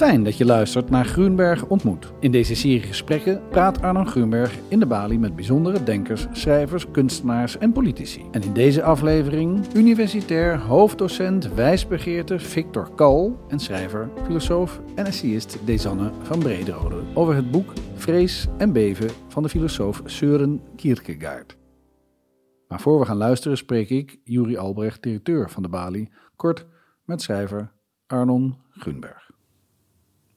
Fijn dat je luistert naar Groenberg ontmoet. In deze serie gesprekken praat Arno Groenberg in de Bali met bijzondere denkers, schrijvers, kunstenaars en politici. En in deze aflevering universitair hoofddocent wijsbegeerte Victor Kal en schrijver, filosoof en essayist Desanne van Brederode over het boek Vrees en Beven van de filosoof Søren Kierkegaard. Maar voor we gaan luisteren spreek ik, Juri Albrecht, directeur van de Bali, kort met schrijver Arnon Groenberg.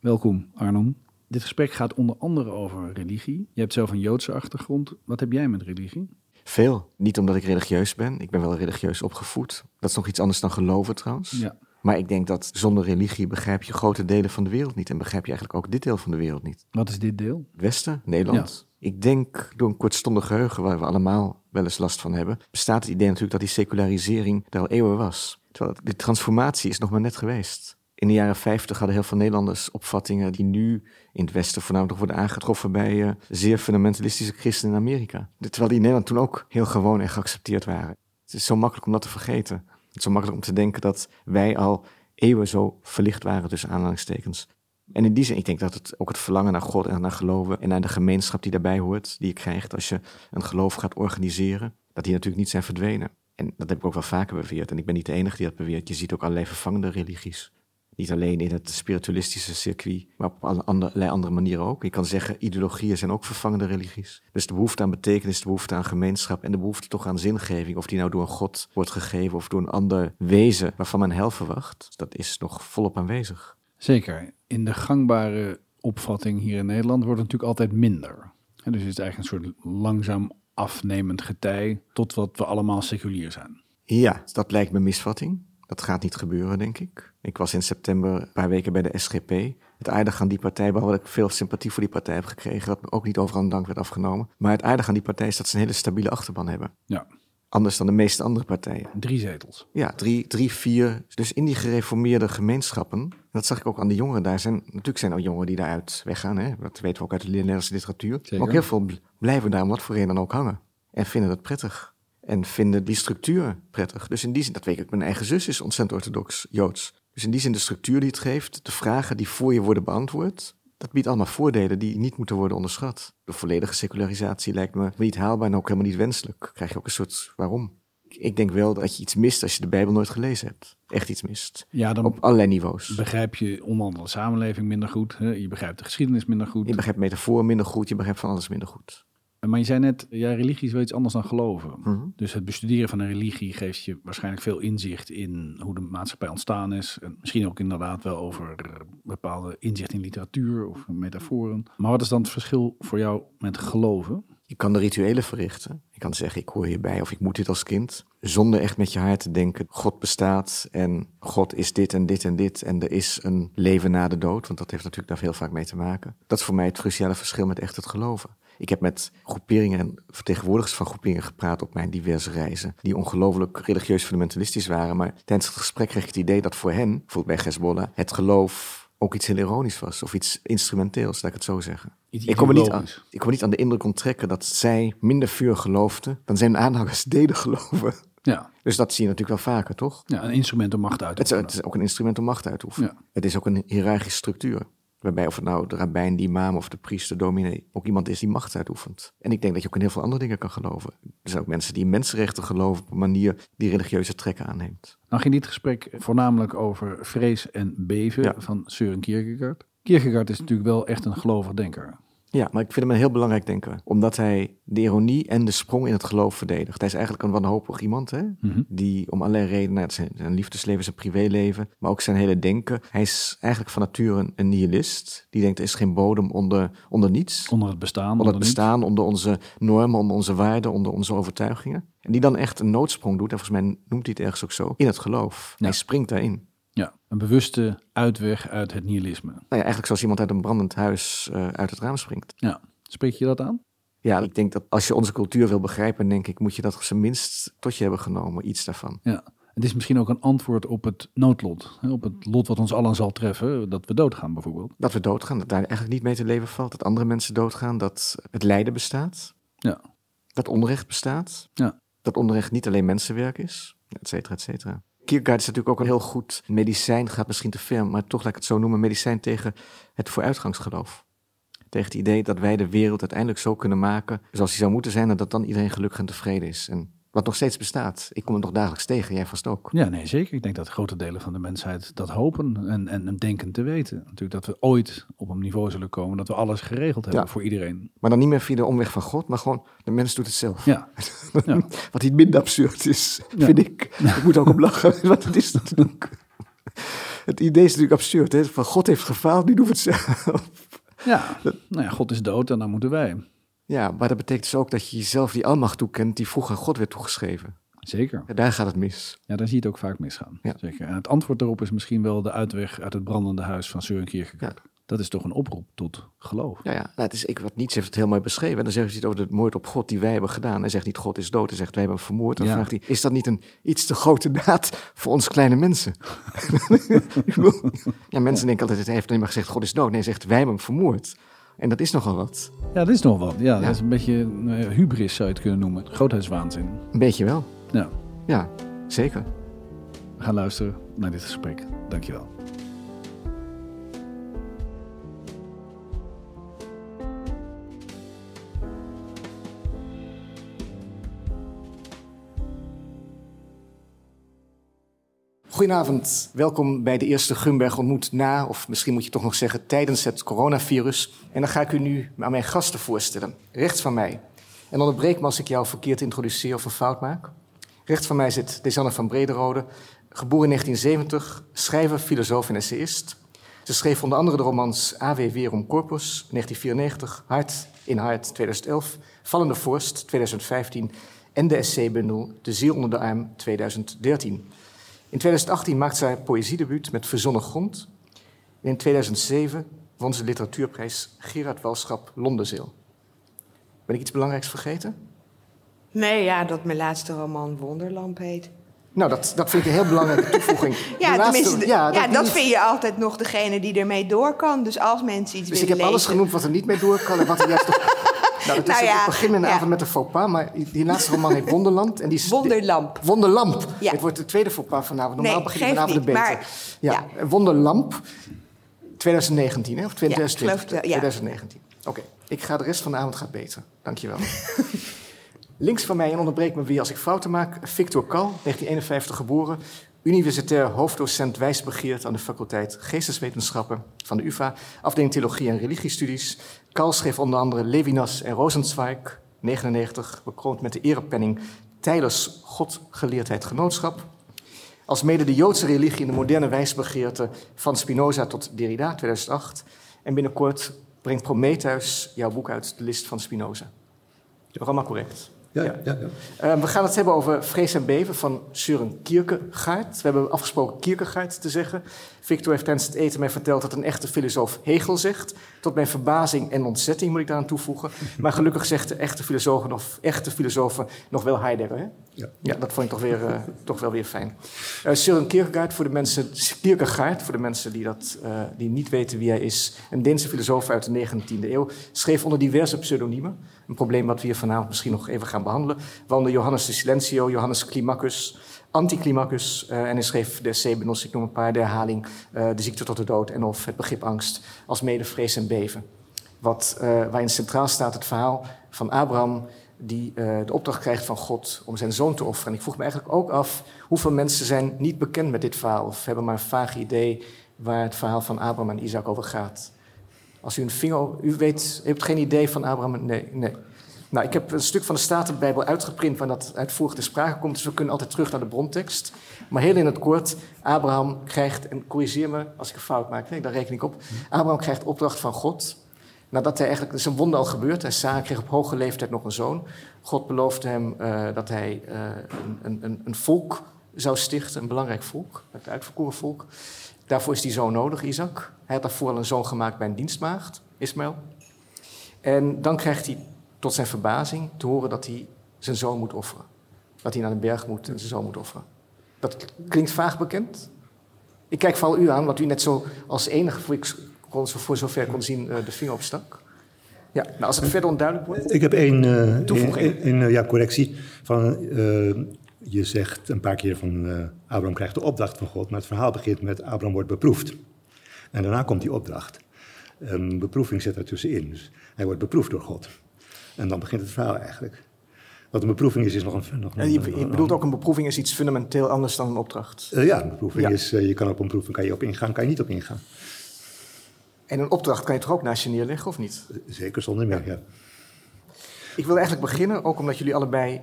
Welkom Arnon. Dit gesprek gaat onder andere over religie. Je hebt zelf een Joodse achtergrond. Wat heb jij met religie? Veel. Niet omdat ik religieus ben. Ik ben wel religieus opgevoed. Dat is nog iets anders dan geloven trouwens. Ja. Maar ik denk dat zonder religie begrijp je grote delen van de wereld niet. En begrijp je eigenlijk ook dit deel van de wereld niet. Wat is dit deel? Westen, Nederland. Ik denk door een kortstondig geheugen waar we allemaal wel eens last van hebben, bestaat het idee natuurlijk dat die secularisering er al eeuwen was. Terwijl de transformatie is nog maar net geweest. In de jaren 50 hadden heel veel Nederlanders opvattingen die nu in het Westen voornamelijk worden aangetroffen bij uh, zeer fundamentalistische christenen in Amerika. Terwijl die in Nederland toen ook heel gewoon en geaccepteerd waren. Het is zo makkelijk om dat te vergeten. Het is zo makkelijk om te denken dat wij al eeuwen zo verlicht waren tussen aanhalingstekens. En in die zin, ik denk dat het ook het verlangen naar God en naar geloven en naar de gemeenschap die daarbij hoort, die je krijgt als je een geloof gaat organiseren, dat die natuurlijk niet zijn verdwenen. En dat heb ik ook wel vaker beweerd. En ik ben niet de enige die dat beweert. Je ziet ook allerlei vervangende religies. Niet alleen in het spiritualistische circuit, maar op allerlei andere manieren ook. Je kan zeggen, ideologieën zijn ook vervangende religies. Dus de behoefte aan betekenis, de behoefte aan gemeenschap en de behoefte toch aan zingeving, of die nou door een God wordt gegeven of door een ander wezen waarvan men hel verwacht, dat is nog volop aanwezig. Zeker. In de gangbare opvatting hier in Nederland wordt het natuurlijk altijd minder. dus het is eigenlijk een soort langzaam afnemend getij tot wat we allemaal seculier zijn. Ja, dat lijkt me misvatting. Dat gaat niet gebeuren, denk ik. Ik was in september een paar weken bij de SGP. Het aardige aan die partij, behalve dat ik veel sympathie voor die partij heb gekregen, dat me ook niet overal een dank werd afgenomen. Maar het aardige aan die partij is dat ze een hele stabiele achterban hebben. Ja. Anders dan de meeste andere partijen. Drie zetels. Ja, drie, drie, vier. Dus in die gereformeerde gemeenschappen, dat zag ik ook aan de jongeren daar. Zijn, natuurlijk zijn er jongeren die daaruit weggaan, hè? dat weten we ook uit de Nederlandse literatuur. Zeker. Maar ook heel veel blijven daar om wat voor reden dan ook hangen. En vinden het prettig en vinden die structuur prettig. Dus in die zin, dat weet ik, mijn eigen zus is ontzettend orthodox Joods. Dus in die zin de structuur die het geeft, de vragen die voor je worden beantwoord, dat biedt allemaal voordelen die niet moeten worden onderschat. De volledige secularisatie lijkt me niet haalbaar en ook helemaal niet wenselijk. Krijg je ook een soort waarom? Ik denk wel dat je iets mist als je de Bijbel nooit gelezen hebt. Echt iets mist. Ja, dan Op allerlei niveaus. begrijp je onder andere de samenleving minder goed. Hè? Je begrijpt de geschiedenis minder goed. Je begrijpt metaforen minder goed, je begrijpt van alles minder goed. Maar je zei net, ja, religie is wel iets anders dan geloven. Mhm. Dus het bestuderen van een religie geeft je waarschijnlijk veel inzicht in hoe de maatschappij ontstaan is. En misschien ook inderdaad wel over bepaalde inzicht in literatuur of metaforen. Maar wat is dan het verschil voor jou met geloven? Je kan de rituelen verrichten. Je kan zeggen, ik hoor hierbij of ik moet dit als kind. Zonder echt met je hart te denken, God bestaat en God is dit en dit en dit. En er is een leven na de dood, want dat heeft natuurlijk daar heel vaak mee te maken. Dat is voor mij het cruciale verschil met echt het geloven. Ik heb met groeperingen en vertegenwoordigers van groeperingen gepraat op mijn diverse reizen. Die ongelooflijk religieus fundamentalistisch waren. Maar tijdens het gesprek kreeg ik het idee dat voor hen, bijvoorbeeld bij Hezbollah, het geloof ook iets heel ironisch was. Of iets instrumenteels, laat ik het zo zeggen. Iets Ik kon, me niet aan, ik kon niet aan de indruk onttrekken dat zij minder vuur geloofden dan zijn aanhangers deden geloven. Ja, Dus dat zie je natuurlijk wel vaker, toch? ja een instrument om macht uit te Het is, oefenen. het is ook een instrument om macht uit te oefenen. Ja. Het is ook een hiërarchische structuur. Waarbij of het nou de rabbijn, de imam of de priester, dominee, ook iemand is die macht uitoefent. En ik denk dat je ook in heel veel andere dingen kan geloven. Er zijn ook mensen die in mensenrechten geloven op een manier die religieuze trekken aanneemt. Nou ging dit gesprek voornamelijk over vrees en beven Ja. van Søren Kierkegaard. Kierkegaard is natuurlijk wel echt een gelovig denker. Ja, maar ik vind hem een heel belangrijk denker. Omdat hij de ironie en de sprong in het geloof verdedigt. Hij is eigenlijk een wanhopig iemand, hè? Mhm. Die om allerlei redenen, het zijn, zijn liefdesleven, zijn privéleven, maar ook zijn hele denken. Hij is eigenlijk van nature een, een nihilist. Die denkt, er is geen bodem onder, onder niets. Onder het bestaan. onder het niets. bestaan, onder onze normen, onder onze waarden, onder onze overtuigingen. En die dan echt een noodsprong doet, en volgens mij noemt hij het ergens ook zo, in het geloof. Ja. Hij springt daarin. Ja, een bewuste uitweg uit het nihilisme. Nou ja, eigenlijk zoals iemand uit een brandend huis eh, uit het raam springt. Ja, spreek je dat aan? Ja, ik denk dat als je onze cultuur wil begrijpen, denk ik, moet je dat op zijn minst tot je hebben genomen, iets daarvan. Ja. Het is misschien ook een antwoord op het noodlot. hè, Op het lot wat ons allen zal treffen, dat we doodgaan bijvoorbeeld. Dat we doodgaan, dat daar eigenlijk niet mee te leven valt, dat andere mensen doodgaan, dat het lijden bestaat, Ja. dat onrecht bestaat, Ja. dat onrecht niet alleen mensenwerk is, et cetera, et cetera. Kierkegaard is natuurlijk ook een heel goed medicijn, gaat misschien te ver, maar toch laat ik het zo noemen, medicijn tegen het vooruitgangsgeloof. Tegen het idee dat wij de wereld uiteindelijk zo kunnen maken zoals die zou moeten zijn en dat dan iedereen gelukkig en tevreden is. En wat nog steeds bestaat. Ik kom het nog dagelijks tegen, jij vast ook. Ja, nee, zeker. Ik denk dat grote delen van de mensheid dat hopen en, en, en denken te weten. Natuurlijk dat we ooit op een niveau zullen komen dat we alles geregeld hebben Ja. voor iedereen. Maar dan niet meer via de omweg van God, maar gewoon de mens doet het zelf. Ja, Ja. Wat niet minder absurd is, Ja. vind ik. Ik moet ook op lachen, want het is natuurlijk... Het idee is natuurlijk absurd, hè? Van God heeft gefaald, nu doen we het zelf. ja. Nou ja, God is dood en dan moeten wij. Ja, maar dat betekent dus ook dat je jezelf die almacht toekent die vroeger God werd toegeschreven. Zeker. Ja, daar gaat het mis. Ja, daar zie je het ook vaak misgaan. Ja. Zeker. En het antwoord daarop is misschien wel de uitweg uit het brandende huis van Søren Kierkegaard. Dat is toch een oproep tot geloof. Ja, ja. Nou, het is, ik, wat Nietzsche heeft het heel mooi beschreven. En dan zegt hij het over de moord op God die wij hebben gedaan. Hij zegt niet God is dood, hij zegt wij hebben hem vermoord. Dan Ja. vraagt hij, is dat niet een iets te grote daad voor ons kleine mensen? Ja, mensen denken altijd, hij heeft alleen maar gezegd God is dood. Nee, hij zegt wij hebben hem vermoord. En dat is nogal wat. Ja, dat is nog wat. Ja, Ja. dat is een beetje eh, hubris zou je het kunnen noemen. Grootheidswaanzin. Een beetje wel. Ja, Ja, zeker. we gaan luisteren naar dit gesprek. Dankjewel. Goedenavond, welkom bij de eerste Gumberg ontmoet na, of misschien moet je toch nog zeggen tijdens het coronavirus. En dan ga ik u nu aan mijn gasten voorstellen. Rechts van mij, en onderbreek me als ik jou verkeerd introduceer of een fout maak. Rechts van mij zit Desanne van Brederode, geboren in 1970, schrijver, filosoof en essayist. Ze schreef onder andere de romans A.W. Weerom Corpus, 1994, Hart in Hart, 2011, Vallende Vorst, 2015 en de essaybundel De Ziel onder de Arm, 2013. In 2018 maakte zij haar poëziedebuut met Verzonnen Grond. En in 2007 won ze de literatuurprijs Gerard Walschap Londenzeel. Ben ik iets belangrijks vergeten? Nee, ja, dat mijn laatste roman Wonderlamp heet. Nou, dat, dat vind ik een heel belangrijke toevoeging. Ja, De laatste- tenminste, ja, dat vind je altijd nog degene die ermee door kan. Dus als mensen iets Dus ik willen heb alles genoemd wat er niet mee door kan en wat er juist toch... Nou, dat is Nou ja, ik begin een ja. avond met een faux pas, maar die, laatste roman heet Wonderland. En die is, Wonderlamp. Wonderlamp. Het wordt de tweede faux pas vanavond. Normaal Nee, begin ik vanavond niet, de beter. maar- ja. Wonderlamp 2019, hè? Of 2020? geloof het wel, ja. 2019. Oké, ik ga de rest van de avond gaat beter. Dankjewel. Links van mij, en onderbreek me weer als ik fouten maak, Victor Kal, 1951 geboren, universitair hoofddocent wijsbegeerd aan de faculteit Geesteswetenschappen van de UvA, afdeling Theologie en Religiestudies. Kal schreef onder andere Levinas en Rosenzweig, 99, bekroond met de erepenning Tijdens Godgeleerdheid Genootschap. Als mede de Joodse religie in de moderne wijsbegeerte van Spinoza tot Derrida, 2008. En binnenkort brengt Prometheus jouw boek uit, de list van Spinoza. Nog allemaal correct. Ja, Ja. ja. ja, Eh, we gaan het hebben over Vrees en Beven van Søren Kierkegaard. We hebben afgesproken Kierkegaard te zeggen. Victor heeft tijdens het eten mij verteld dat een echte filosoof Hegel zegt. Tot mijn verbazing en ontzetting moet ik daaraan toevoegen. Maar gelukkig zegt de echte filosofen of echte filosofen nog wel Heidegger. Hè? Ja. Ja, dat vond ik toch, weer, eh, toch wel weer fijn. Eh Søren Kierkegaard, voor de mensen, Kierkegaard, voor de mensen die, dat, die niet weten wie hij is, een Deense filosoof uit de 19e eeuw, schreef onder diverse pseudoniemen. Een probleem wat we hier vanavond misschien nog even gaan behandelen. Waaronder Johannes de Silentio, Johannes Climacus, Anticlimacus. eh, en hij schreef de Sebeno's, ik noem een paar, de herhaling, eh, de ziekte tot de dood en of het begrip angst, als mede vrees en beven. Wat, eh, waarin centraal staat het verhaal van Abraham die de opdracht krijgt van God om zijn zoon te offeren. En ik vroeg me eigenlijk ook af hoeveel mensen zijn niet bekend met dit verhaal of hebben maar een vaag idee waar het verhaal van Abraham en Isaac over gaat. Als u een vinger, u weet, u hebt geen idee van Abraham? Nee, nee. Nou, ik heb een stuk van de Statenbijbel uitgeprint waar dat uitvoerig te sprake komt, dus we kunnen altijd terug naar de brontekst. Maar heel in het kort, Abraham krijgt, en corrigeer me als ik een fout maak, nee, daar reken ik op. Abraham krijgt opdracht van God Nadat hij eigenlijk, zijn wonder al gebeurd, is. Sarah kreeg op hoge leeftijd nog een zoon. God beloofde hem eh, dat hij eh, een, een, een volk zou stichten, een belangrijk volk, het uitverkoren volk. Daarvoor is die zoon nodig, Isaac. Hij had daarvoor al een zoon gemaakt bij een dienstmaagd, Ismaël. En dan krijgt hij tot zijn verbazing te horen dat hij zijn zoon moet offeren. Dat hij naar de berg moet en zijn zoon moet offeren. Dat klinkt vaag bekend. Ik kijk vooral u aan, wat u net zo als enige, voor, ik kon, voor zover kon zien, eh, de vinger opstak. Ja, nou, als het verder onduidelijk wordt. Ik heb één, eh, ja, correctie. Van, je zegt een paar keer van uh, Abraham krijgt de opdracht van God, maar het verhaal begint met Abraham wordt beproefd. En daarna komt die opdracht. Een beproeving zit er tussenin. Dus hij wordt beproefd door God. En dan begint het verhaal eigenlijk. Wat een beproeving is, is nog een... Nog een je, je, bedoelt ook een beproeving is iets fundamenteel anders dan een opdracht? Uh, ja, een beproeving is, uh, je kan op een beproeving kan je op ingaan, kan je niet op ingaan. En een opdracht kan je toch ook naast je neerleggen, of niet? Zeker, zonder meer, ja. Ik wil eigenlijk beginnen, ook omdat jullie allebei,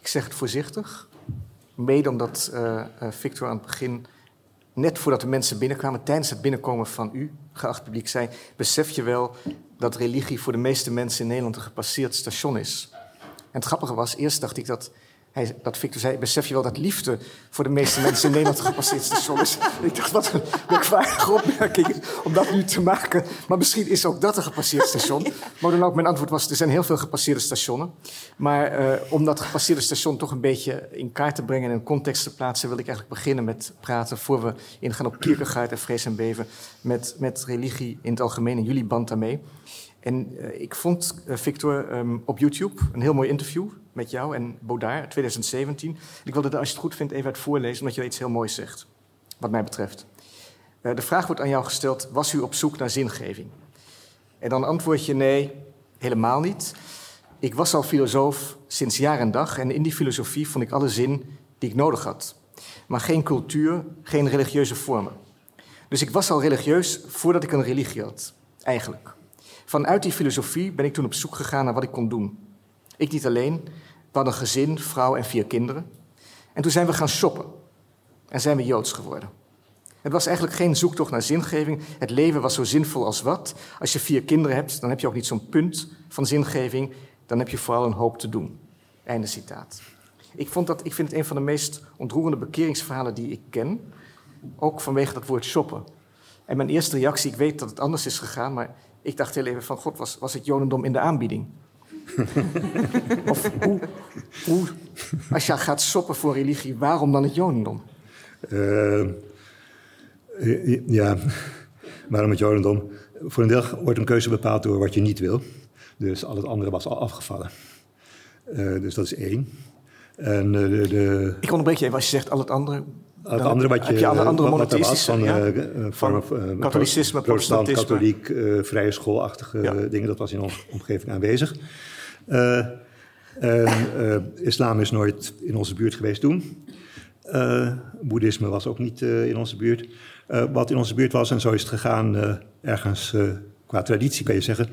ik zeg het voorzichtig, mede omdat uh, Victor aan het begin, net voordat de mensen binnenkwamen, tijdens het binnenkomen van u, geacht publiek, zei: Besef je wel dat religie voor de meeste mensen in Nederland een gepasseerd station is? En het grappige was, eerst dacht ik dat hij, dat Victor zei, besef je wel dat liefde voor de meeste mensen in Nederland gepasseerd station is? ik dacht, wat een merkwaardige opmerking om dat nu te maken. Maar misschien is ook dat een gepasseerd station. Maar dan ook mijn antwoord was, er zijn heel veel gepasseerde stationen. Maar uh, om dat gepasseerde station toch een beetje in kaart te brengen en in context te plaatsen, wil ik eigenlijk beginnen met praten, voor we ingaan op Kierkegaard en Vrees en Beven, met, met religie in het algemeen en jullie band daarmee. En uh, ik vond, uh, Victor, um, op YouTube een heel mooi interview met jou en Baudard, 2017. Ik wilde als je het goed vindt, even uit voorlezen, omdat je iets heel moois zegt, wat mij betreft. Uh, de vraag wordt aan jou gesteld, was u op zoek naar zingeving? En dan antwoord je nee, helemaal niet. Ik was al filosoof sinds jaar en dag en in die filosofie vond ik alle zin die ik nodig had. Maar geen cultuur, geen religieuze vormen. Dus ik was al religieus voordat ik een religie had, eigenlijk. Vanuit die filosofie ben ik toen op zoek gegaan naar wat ik kon doen. Ik niet alleen, we hadden een gezin, vrouw en vier kinderen. En toen zijn we gaan shoppen. En zijn we joods geworden. Het was eigenlijk geen zoektocht naar zingeving. Het leven was zo zinvol als wat. Als je vier kinderen hebt, dan heb je ook niet zo'n punt van zingeving. Dan heb je vooral een hoop te doen. Einde citaat. Ik, vond dat, ik vind het een van de meest ontroerende bekeringsverhalen die ik ken. Ook vanwege dat woord shoppen. En mijn eerste reactie, ik weet dat het anders is gegaan, maar ik dacht heel even van, god, was, was het Jodendom in de aanbieding? of hoe, hoe, als je gaat soppen voor religie, waarom dan het Jodendom? Uh, ja, waarom het Jodendom? Voor een deel wordt een keuze bepaald door wat je niet wil. Dus al het andere was al afgevallen. Uh, dus dat is één. En, uh, de, de... Ik onderbreek je even als je zegt al het andere. Het andere wat je, je alle andere monotheïstische, van, ja? van, van katholicisme, protestant, katholiek, vrije schoolachtige ja. dingen, dat was in onze omgeving aanwezig. Uh, islam is nooit in onze buurt geweest toen. boeddhisme was ook niet in onze buurt. wat in onze buurt was, en zo is het gegaan, ergens qua traditie kan je zeggen,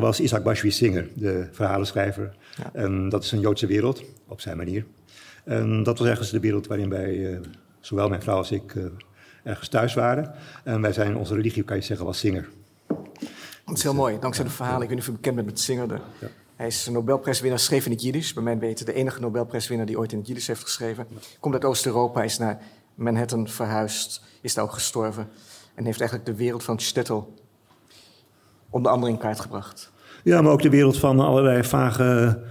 was Isaac Bashevis Singer, de verhalenschrijver. Ja. En dat is een Joodse wereld, op zijn manier. En dat was ergens de wereld waarin wij zowel mijn vrouw als ik, uh, ergens thuis waren. En wij zijn, onze religie kan je zeggen, was Singer. Dat is heel mooi, dankzij de verhalen. Ik weet niet of u bekend bent met Singer. De, ja. Hij is een Nobelprijswinnaar, schreef in het Jiddisch. Bij mij weten de enige Nobelprijswinnaar die ooit in het Jiddisch heeft geschreven. Komt uit Oost-Europa, is naar Manhattan verhuisd, is daar ook gestorven. En heeft eigenlijk de wereld van Stettel onder andere in kaart gebracht. Ja, maar ook de wereld van allerlei vage...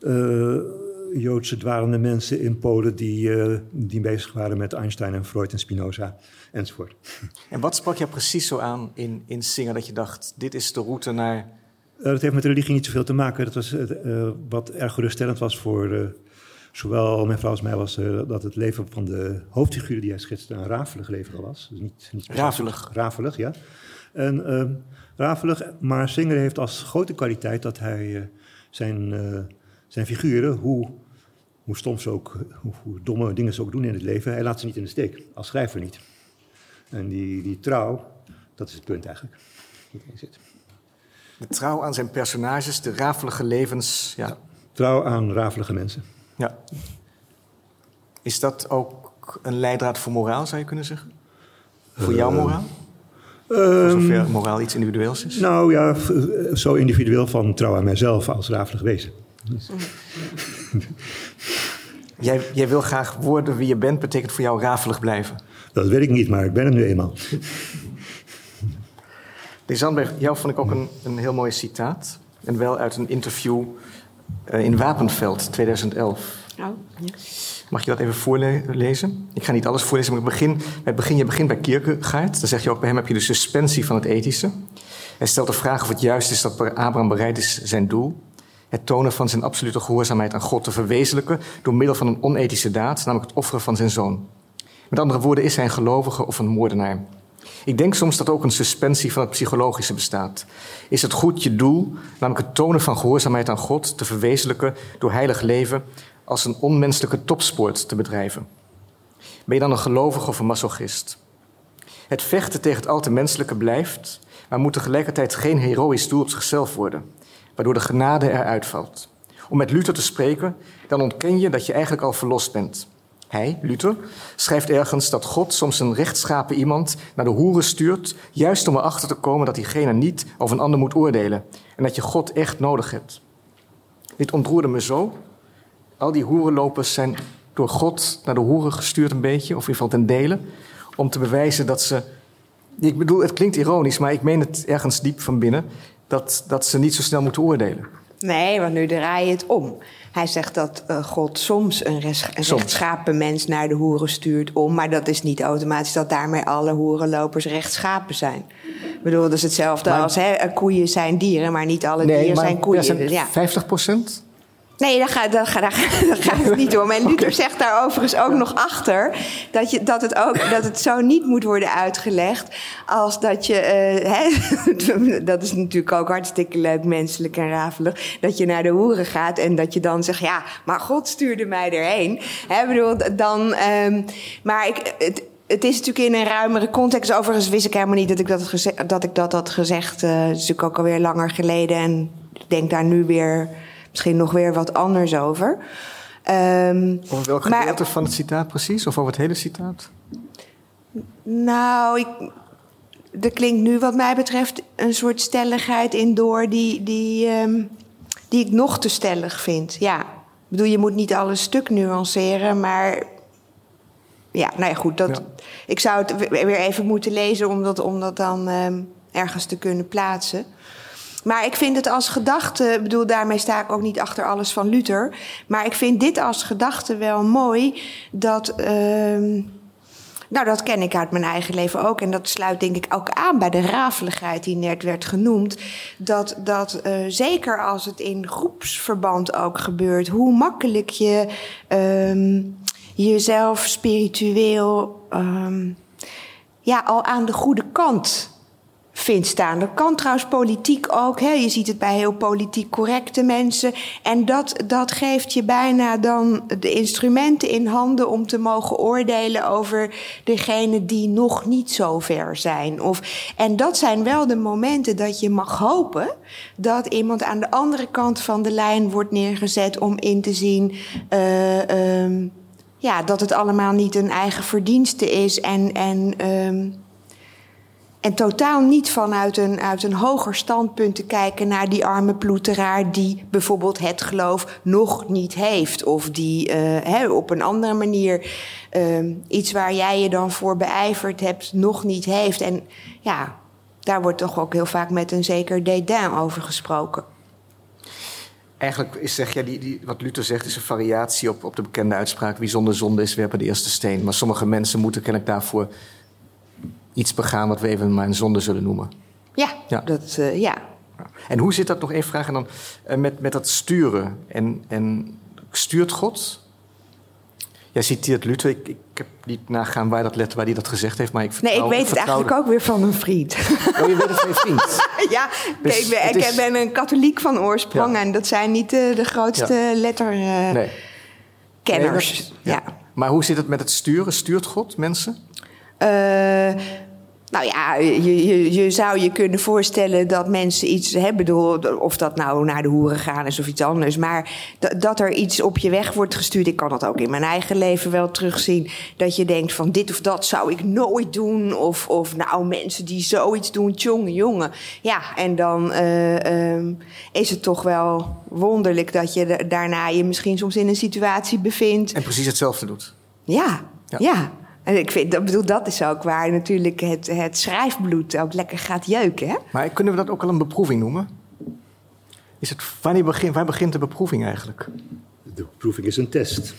Uh, Joodse dwalende mensen in Polen die, uh, die bezig waren met Einstein en Freud en Spinoza enzovoort. En wat sprak jou precies zo aan in, in Singer dat je dacht, dit is de route naar... Uh, dat heeft met religie niet zoveel te maken. Dat was, uh, wat erg geruststellend was voor zowel mijn vrouw als mij, was dat het leven van de hoofdfiguur die hij schetste een rafelig leven was. Dus niet, niet rafelig. Rafelig, ja. En ehm, rafelig, maar Singer heeft als grote kwaliteit dat hij zijn zijn figuren, hoe, hoe stom ze ook, hoe, hoe, domme dingen ze ook doen in het leven, hij laat ze niet in de steek, als schrijver niet. En die, die trouw, dat is het punt eigenlijk. Zit. De trouw aan zijn personages, de rafelige levens. Ja. ja. Trouw aan rafelige mensen. Ja. Is dat ook een leidraad voor moraal, zou je kunnen zeggen? Voor jouw eh, moraal? Uh, zover moraal iets individueels is? Nou ja, zo individueel van trouw aan mijzelf als rafelig wezen. jij, jij wil graag worden wie je bent, betekent voor jou rafelig blijven. Dat weet ik niet, maar ik ben het nu eenmaal. De Zandberg, jou vond ik ook een, een heel mooi citaat. En wel uit een interview uh, in Wapenveld 2011. Oh, ja. Mag je dat even voorlezen? Ik ga niet alles voorlezen, maar ik begin, het begin, je begint bij Kierkegaard. Dan zeg je ook, bij hem heb je de suspensie van het ethische. Hij stelt de vraag of het juist is dat Abraham bereid is zijn doel. Het tonen van zijn absolute gehoorzaamheid aan God te verwezenlijken door middel van een onethische daad, namelijk het offeren van zijn zoon. Met andere woorden, is hij een gelovige of een moordenaar? Ik denk soms dat ook een suspensie van het psychologische bestaat. Is het goed je doel, namelijk het tonen van gehoorzaamheid aan God, te verwezenlijken door heilig leven als een onmenselijke topsport te bedrijven? Ben je dan een gelovige of een masochist? Het vechten tegen het al te menselijke blijft, maar moet tegelijkertijd geen heroïsch doel op zichzelf worden, waardoor de genade eruit valt. Om met Luther te spreken, dan ontken je dat je eigenlijk al verlost bent. Hij, Luther, schrijft ergens dat God soms een rechtschapen iemand naar de hoeren stuurt, juist om erachter te komen dat diegene niet over een ander moet oordelen en dat je God echt nodig hebt. Dit ontroerde me zo. Al die hoerenlopers zijn door God naar de hoeren gestuurd een beetje, of in ieder geval ten dele, om te bewijzen dat ze. Ik bedoel, het klinkt ironisch, maar ik meen het ergens diep van binnen, dat, dat ze niet zo snel moeten oordelen. Nee, want nu draai je het om. Hij zegt dat uh, God soms een, res, een Soms. rechtschapen mens naar de hoeren stuurt om. Maar dat is niet automatisch dat daarmee alle hoerenlopers rechtschapen zijn. Ik bedoel, dat is hetzelfde Maar- als hè, eh, koeien zijn dieren, maar niet alle dieren zijn koeien. ja, zijn Dus ja. 50 procent? Nee, daar gaat, daar, gaat- daar, gaat- het niet om. En Luther zegt daar overigens ook nog achter dat, je, dat, het ook, dat het zo niet moet worden uitgelegd als dat je, eh, dat is natuurlijk ook hartstikke leuk, menselijk en rafelig, dat je naar de hoeren gaat en dat je dan zegt, ja, maar God stuurde mij erheen. Ik bedoel, dan, ehm, maar ik, het, het is natuurlijk in een ruimere context. Overigens wist ik helemaal niet dat ik dat, dat, ik dat had gezegd. Eh, Het is natuurlijk ook alweer langer geleden. En ik denk daar nu weer misschien nog weer wat anders over. Ehm, Over welk Maar- gedeelte van het citaat precies? Of over het hele citaat? nou, ik, er klinkt nu wat mij betreft een soort stelligheid in door die, die, ehm, die ik nog te stellig vind. Ja, ik bedoel, je moet niet alles stuk nuanceren, maar ja, nou ja, goed. Dat, Ja. Ik zou het we- weer even moeten lezen om dat, om dat dan ehm, ergens te kunnen plaatsen. Maar ik vind het als gedachte, ik bedoel, daarmee sta ik ook niet achter alles van Luther. Maar ik vind dit als gedachte wel mooi dat. ehm, nou, dat ken ik uit mijn eigen leven ook. En dat sluit denk ik ook aan bij de rafeligheid die net werd genoemd. Dat, dat eh, zeker als het in groepsverband ook gebeurt, hoe makkelijk je ehm, jezelf spiritueel ehm, ja, al aan de goede kant vindt staan. Dat kan trouwens politiek ook. Hè? Je ziet het bij heel politiek correcte mensen. En dat, dat geeft je bijna dan de instrumenten in handen om te mogen oordelen over degene die nog niet zo ver zijn. Of, en dat zijn wel de momenten dat je mag hopen dat iemand aan de andere kant van de lijn wordt neergezet om in te zien. eh, ehm, ja, dat het allemaal niet een eigen verdienste is en. en ehm, en totaal niet vanuit een, uit een hoger standpunt te kijken naar die arme ploeteraar die bijvoorbeeld het geloof nog niet heeft. Of die eh, op een andere manier eh, iets waar jij je dan voor beijverd hebt nog niet heeft. En ja, daar wordt toch ook heel vaak met een zeker dédain over gesproken. Eigenlijk is, zeg je, die, die, wat Luther zegt, is een variatie op, op de bekende uitspraak: wie zonder zonde is, werpen de eerste steen. Maar sommige mensen moeten kennelijk daarvoor iets begaan wat we even maar een zonde zullen noemen. Ja, Ja. Dat, eh, ja. Ja. En hoe zit dat nog één vraag en dan eh, met, met dat sturen? En, en stuurt God? Jij citeert Luther. Ik, ik heb niet nagaan waar dat let waar hij dat gezegd heeft, maar ik Nee, ik weet het eigenlijk ook weer van een vriend. Oh, je weet het van je vriend. ja, Dus ik ben, het ik is- ben een katholiek van oorsprong Ja. en dat zijn niet eh, de grootste letterkenners. Nee. kenners. Nee, ja. Maar hoe zit het met het sturen? Stuurt God mensen? Eh, nou ja, je, je, je zou je kunnen voorstellen dat mensen iets hebben, bedoel, of dat nou naar de hoeren gaan is of iets anders, maar dat, er iets op je weg wordt gestuurd. Ik kan dat ook in mijn eigen leven wel terugzien. Dat je denkt van dit of dat zou ik nooit doen. Of, of nou, mensen die zoiets doen, jongen, jongen. Ja, en dan eh, ehm, is het toch wel wonderlijk dat je da- daarna je misschien soms in een situatie bevindt. En precies hetzelfde doet. Ja, Ja. ja. En ik vind, dat, bedoel, dat is ook waar natuurlijk het, het schrijfbloed ook lekker gaat jeuken. Hè? Maar kunnen we dat ook al een beproeving noemen? Is het, wanneer begint, waar begint de beproeving eigenlijk? De beproeving is een test.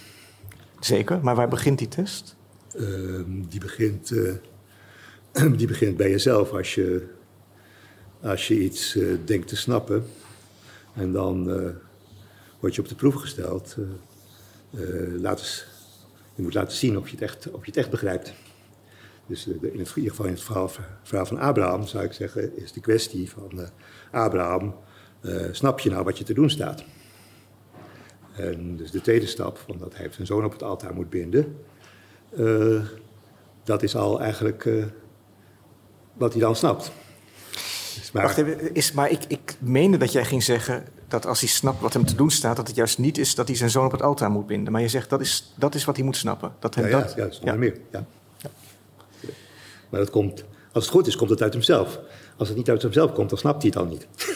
Zeker, maar waar begint die test? Ehm, die, begint, eh, die begint bij jezelf als je, als je iets eh, denkt te snappen. En dan eh, word je op de proef gesteld. laat eens, je moet laten zien of je het echt, of je het echt begrijpt. Dus in, het, in ieder geval in het verhaal, van Abraham, zou ik zeggen, is de kwestie van Abraham, snap je nou wat je te doen staat? En dus de tweede stap, van dat hij zijn zoon op het altaar moet binden, dat is al eigenlijk wat hij dan snapt. Maar... Wacht even, is, maar ik, ik meende dat jij ging zeggen dat als hij snapt wat hem te doen staat, dat het juist niet is dat hij zijn zoon op het altaar moet binden. Maar je zegt dat is, dat is wat hij moet snappen. Dat hem ja, dat... ja, zonder ja. meer. Ja. ja. Maar dat komt, als het goed is, komt het uit hemzelf. Als het niet uit hemzelf komt, dan snapt hij het al niet.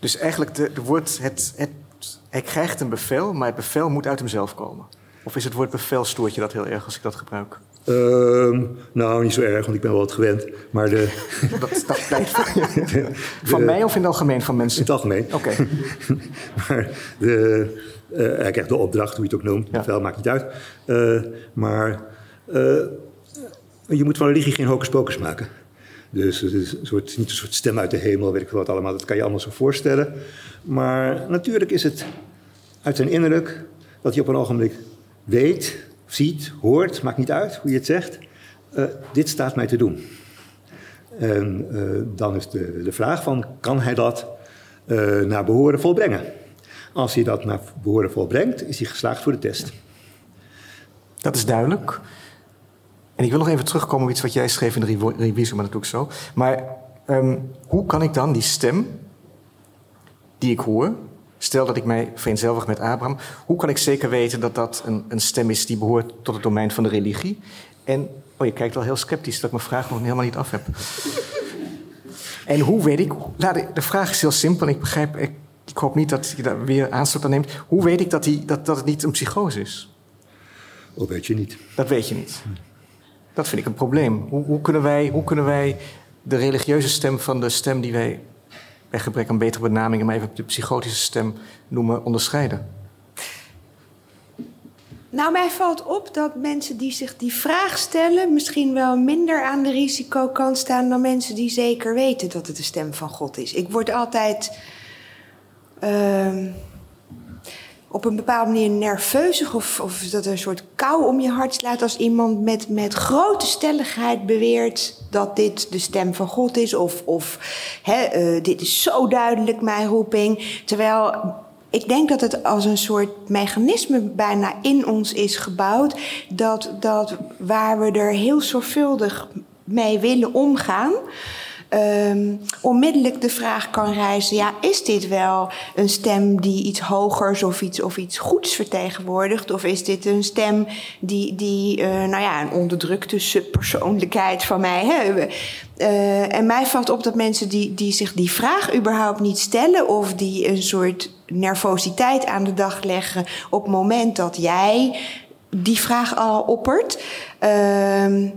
Dus eigenlijk de, de woord, het, het, hij krijgt een bevel, maar het bevel moet uit hemzelf komen. Of is het woord bevel stoort je dat heel erg als ik dat gebruik? Uh, nou, niet zo erg, want ik ben wel wat gewend. Maar de... dat, dat blijft van, van mij of in het algemeen van mensen? In het algemeen. Oké. maar de, uh, hij krijgt de opdracht, hoe je het ook noemt. Ja. Bevel maakt niet uit. Uh, maar uh, je moet van religie geen hocus pocus maken. Dus het is een soort, niet een soort stem uit de hemel, weet ik wat allemaal. Dat kan je allemaal zo voorstellen. Maar natuurlijk is het uit zijn innerlijk dat hij op een ogenblik weet, ziet, hoort, maakt niet uit hoe je het zegt. Uh, dit staat mij te doen. En uh, dan is de, de vraag van, kan hij dat uh, naar behoren volbrengen? Als hij dat naar behoren volbrengt, is hij geslaagd voor de test. Dat is duidelijk. En ik wil nog even terugkomen op iets wat jij schreef in de revisie, maar dat doe ik zo. Maar um, hoe kan ik dan die stem die ik hoor, stel dat ik mij vereenzelvig met Abraham, hoe kan ik zeker weten dat dat een, een stem is die behoort tot het domein van de religie? En, oh je kijkt wel heel sceptisch dat ik mijn vraag nog helemaal niet af heb. En hoe weet ik, nou, de, vraag is heel simpel ik begrijp, ik, ik hoop niet dat je daar weer aanstoot aan neemt. Hoe weet ik dat, die, dat, dat het niet een psychose is? Dat weet je niet. Dat weet je niet. Dat vind ik een probleem. Hoe, hoe, kunnen wij, hoe kunnen wij de religieuze stem van de stem die wij bij gebrek aan betere benamingen, maar even de psychotische stem noemen, onderscheiden? Nou, mij valt op dat mensen die zich die vraag stellen, misschien wel minder aan de risicokant staan dan mensen die zeker weten dat het de stem van God is. Ik word altijd. Uh, op een bepaalde manier nerveusig of, of dat er een soort kou om je hart slaat als iemand met, met grote stelligheid beweert dat dit de stem van God is of, of hè, uh, dit is zo duidelijk mijn roeping. Terwijl ik denk dat het als een soort mechanisme bijna in ons is gebouwd dat, dat waar we er heel zorgvuldig mee willen omgaan um, onmiddellijk de vraag kan reizen: ja, is dit wel een stem die iets hogers of iets, of iets goeds vertegenwoordigt? Of is dit een stem die, die uh, nou ja, een onderdrukte subpersoonlijkheid van mij hebben? Uh, en mij valt op dat mensen die, die zich die vraag überhaupt niet stellen, of die een soort nervositeit aan de dag leggen op het moment dat jij die vraag al oppert. Uh,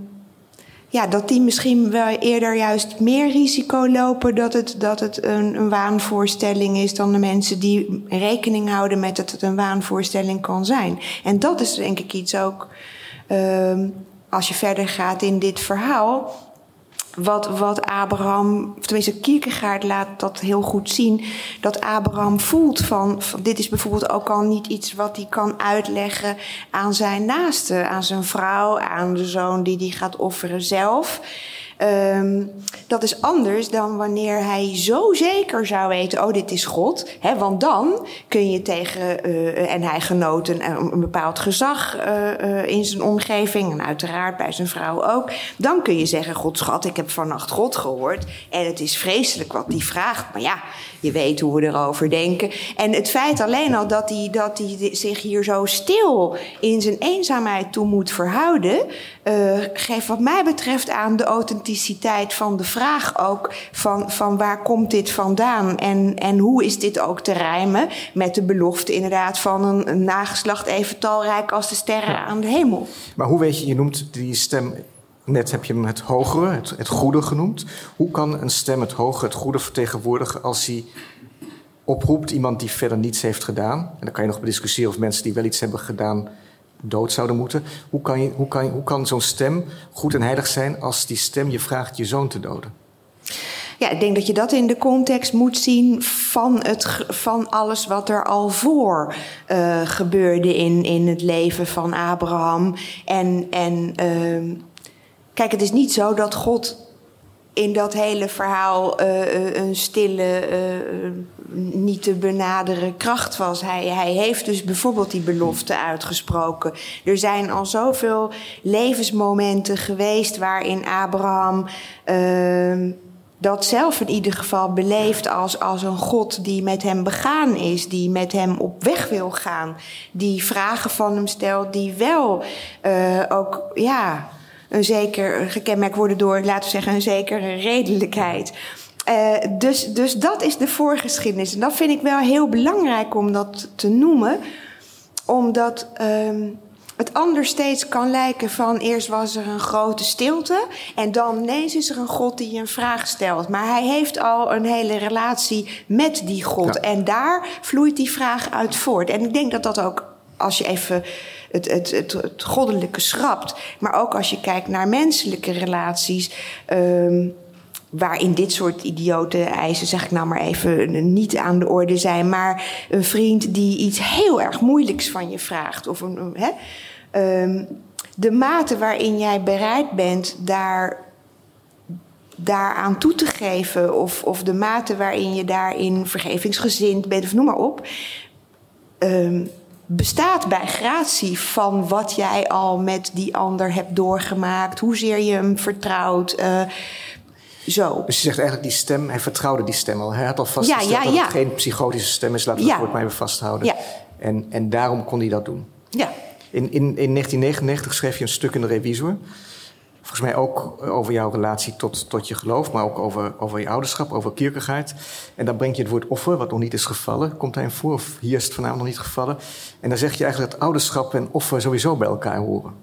ja, dat die misschien wel eerder juist meer risico lopen dat het, dat het een, een waanvoorstelling is dan de mensen die rekening houden met dat het een waanvoorstelling kan zijn. En dat is denk ik iets ook, uh, als je verder gaat in dit verhaal, wat, wat Abraham, of tenminste Kierkegaard laat dat heel goed zien, dat Abraham voelt van, van, dit is bijvoorbeeld ook al niet iets wat hij kan uitleggen aan zijn naaste, aan zijn vrouw, aan de zoon die hij gaat offeren zelf. Um, dat is anders dan wanneer hij zo zeker zou weten: oh, dit is God. Hè, want dan kun je tegen. Uh, en hij genoot een, bepaald gezag uh, in zijn omgeving. En uiteraard bij zijn vrouw ook. Dan kun je zeggen: God, schat, ik heb vannacht God gehoord. En het is vreselijk wat hij vraagt. Maar ja, je weet hoe we erover denken. En het feit alleen al dat hij, dat hij zich hier zo stil in zijn eenzaamheid toe moet verhouden. Uh, geeft wat mij betreft aan de authenticiteit van de vraag ook: van, van waar komt dit vandaan? En, en hoe is dit ook te rijmen met de belofte inderdaad van een, een nageslacht even talrijk als de sterren aan de hemel? Maar hoe weet je, je noemt die stem Net heb je hem het hogere, het, het goede genoemd. Hoe kan een stem het hogere, het goede vertegenwoordigen als hij oproept iemand die verder niets heeft gedaan? En dan kan je nog bediscussiëren of mensen die wel iets hebben gedaan dood zouden moeten. Hoe kan, je, hoe kan, hoe kan zo'n stem goed en heilig zijn als die stem je vraagt je zoon te doden? ja, ik denk dat je dat in de context moet zien van, het, van alles wat er al voor uh, gebeurde in, in het leven van Abraham. En, en uh, kijk, het is niet zo dat God in dat hele verhaal uh, een stille, uh, niet te benaderen kracht was. Hij, hij heeft dus bijvoorbeeld die belofte uitgesproken. Er zijn al zoveel levensmomenten geweest waarin Abraham. Uh, dat zelf in ieder geval beleeft als, als een God die met hem begaan is, die met hem op weg wil gaan, die vragen van hem stelt, die wel ook ja, zeker gekenmerkt worden door, laten we zeggen, een zekere redelijkheid. Uh, dus, dus dat is de voorgeschiedenis. En dat vind ik wel heel belangrijk om dat te noemen, omdat. Uh, het anders steeds kan lijken van eerst was er een grote stilte en dan ineens is er een God die een vraag stelt. Maar hij heeft al een hele relatie met die God en daar vloeit die vraag uit voort. En ik denk dat dat ook, als je even het, het, het, goddelijke schrapt, maar ook als je kijkt naar menselijke relaties. Um, waarin dit soort idiote eisen, zeg ik nou maar even, niet aan de orde zijn. Maar een vriend die iets heel erg moeilijks van je vraagt. Of een, um, de mate waarin jij bereid bent daar, daaraan toe te geven. Of, of de mate waarin je daarin vergevingsgezind bent, of noem maar op. Um, bestaat bij gratie van wat jij al met die ander hebt doorgemaakt. Hoezeer je hem vertrouwt. Uh, zo. Dus je zegt eigenlijk die stem, hij vertrouwde die stem al. Hij had al vastgesteld ja, ja, ja. dat het geen psychotische stem is. Laten we het woord maar even vasthouden. En, en daarom kon hij dat doen. Ja. In, in, in 1999 schreef je een stuk in de Revisor. Volgens mij ook over jouw relatie tot, tot je geloof, maar ook over, over je ouderschap, over Kierkegaard. En dan breng je het woord offer, wat nog niet is gevallen, komt daarin voor, of hier is het vanavond nog niet gevallen. En dan zeg je eigenlijk dat ouderschap en offer sowieso bij elkaar horen.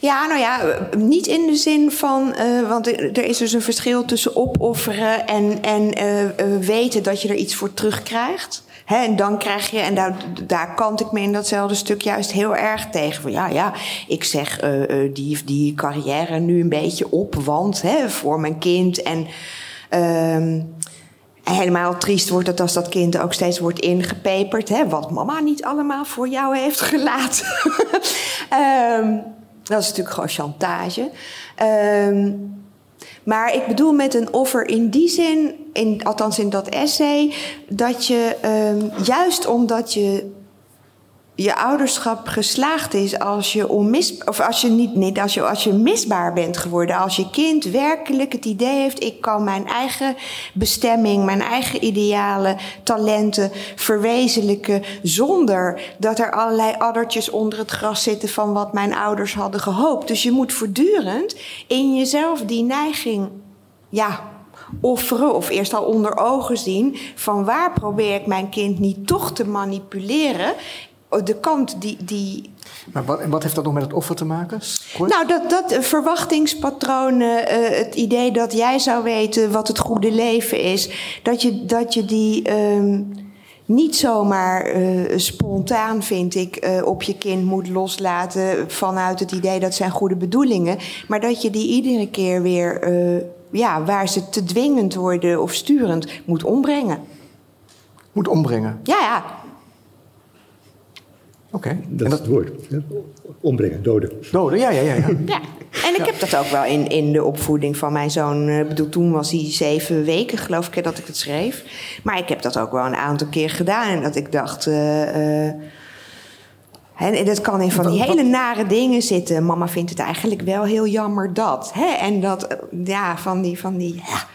Ja, nou ja, niet in de zin van. Uh, want er is dus een verschil tussen opofferen en, en uh, uh, weten dat je er iets voor terugkrijgt. En dan krijg je, en daar, daar kant ik me in datzelfde stuk juist heel erg tegen. Van ja, ja, ik zeg die, die carrière nu een beetje op, want voor mijn kind. En. Uh, helemaal triest wordt het als dat kind ook steeds wordt ingepeperd. Hè, wat mama niet allemaal voor jou heeft gelaten. um, dat is natuurlijk gewoon chantage. Um, maar ik bedoel met een offer in die zin, in, althans in dat essay, dat je um, juist omdat je je ouderschap geslaagd is als je onmis, of als je niet, niet als je, als je misbaar bent geworden. Als je kind werkelijk het idee heeft: ik kan mijn eigen bestemming, mijn eigen idealen, talenten verwezenlijken. zonder dat er allerlei addertjes onder het gras zitten van wat mijn ouders hadden gehoopt. Dus je moet voortdurend in jezelf die neiging, ja, offeren of eerst al onder ogen zien van waar probeer ik mijn kind niet toch te manipuleren Oh, de kant die. die maar wat, wat heeft dat nog met het offer te maken? Nou, dat, dat verwachtingspatronen, uh, het idee dat jij zou weten wat het goede leven is, dat je, dat je die. Uh, niet zomaar uh, spontaan, vind ik, uh, op je kind moet loslaten vanuit het idee dat zijn goede bedoelingen. Maar dat je die iedere keer weer, ja, waar ze te dwingend worden of sturend, moet ombrengen. Moet ombrengen? Ja, ja. Oké. Dat, is het woord. Ombrengen, doden. Doden, ja, ja, ja. ja. ja. En ik heb dat ook wel in, in de opvoeding van mijn zoon. Ik bedoel, toen was hij zeven weken, geloof ik, dat ik het schreef. Maar ik heb dat ook wel een aantal keer gedaan. En dat ik dacht. Uh, uh, en dat kan in van die hele nare dingen zitten. Mama vindt het eigenlijk wel heel jammer dat. Hè? En dat, ja, van die. Van die ja,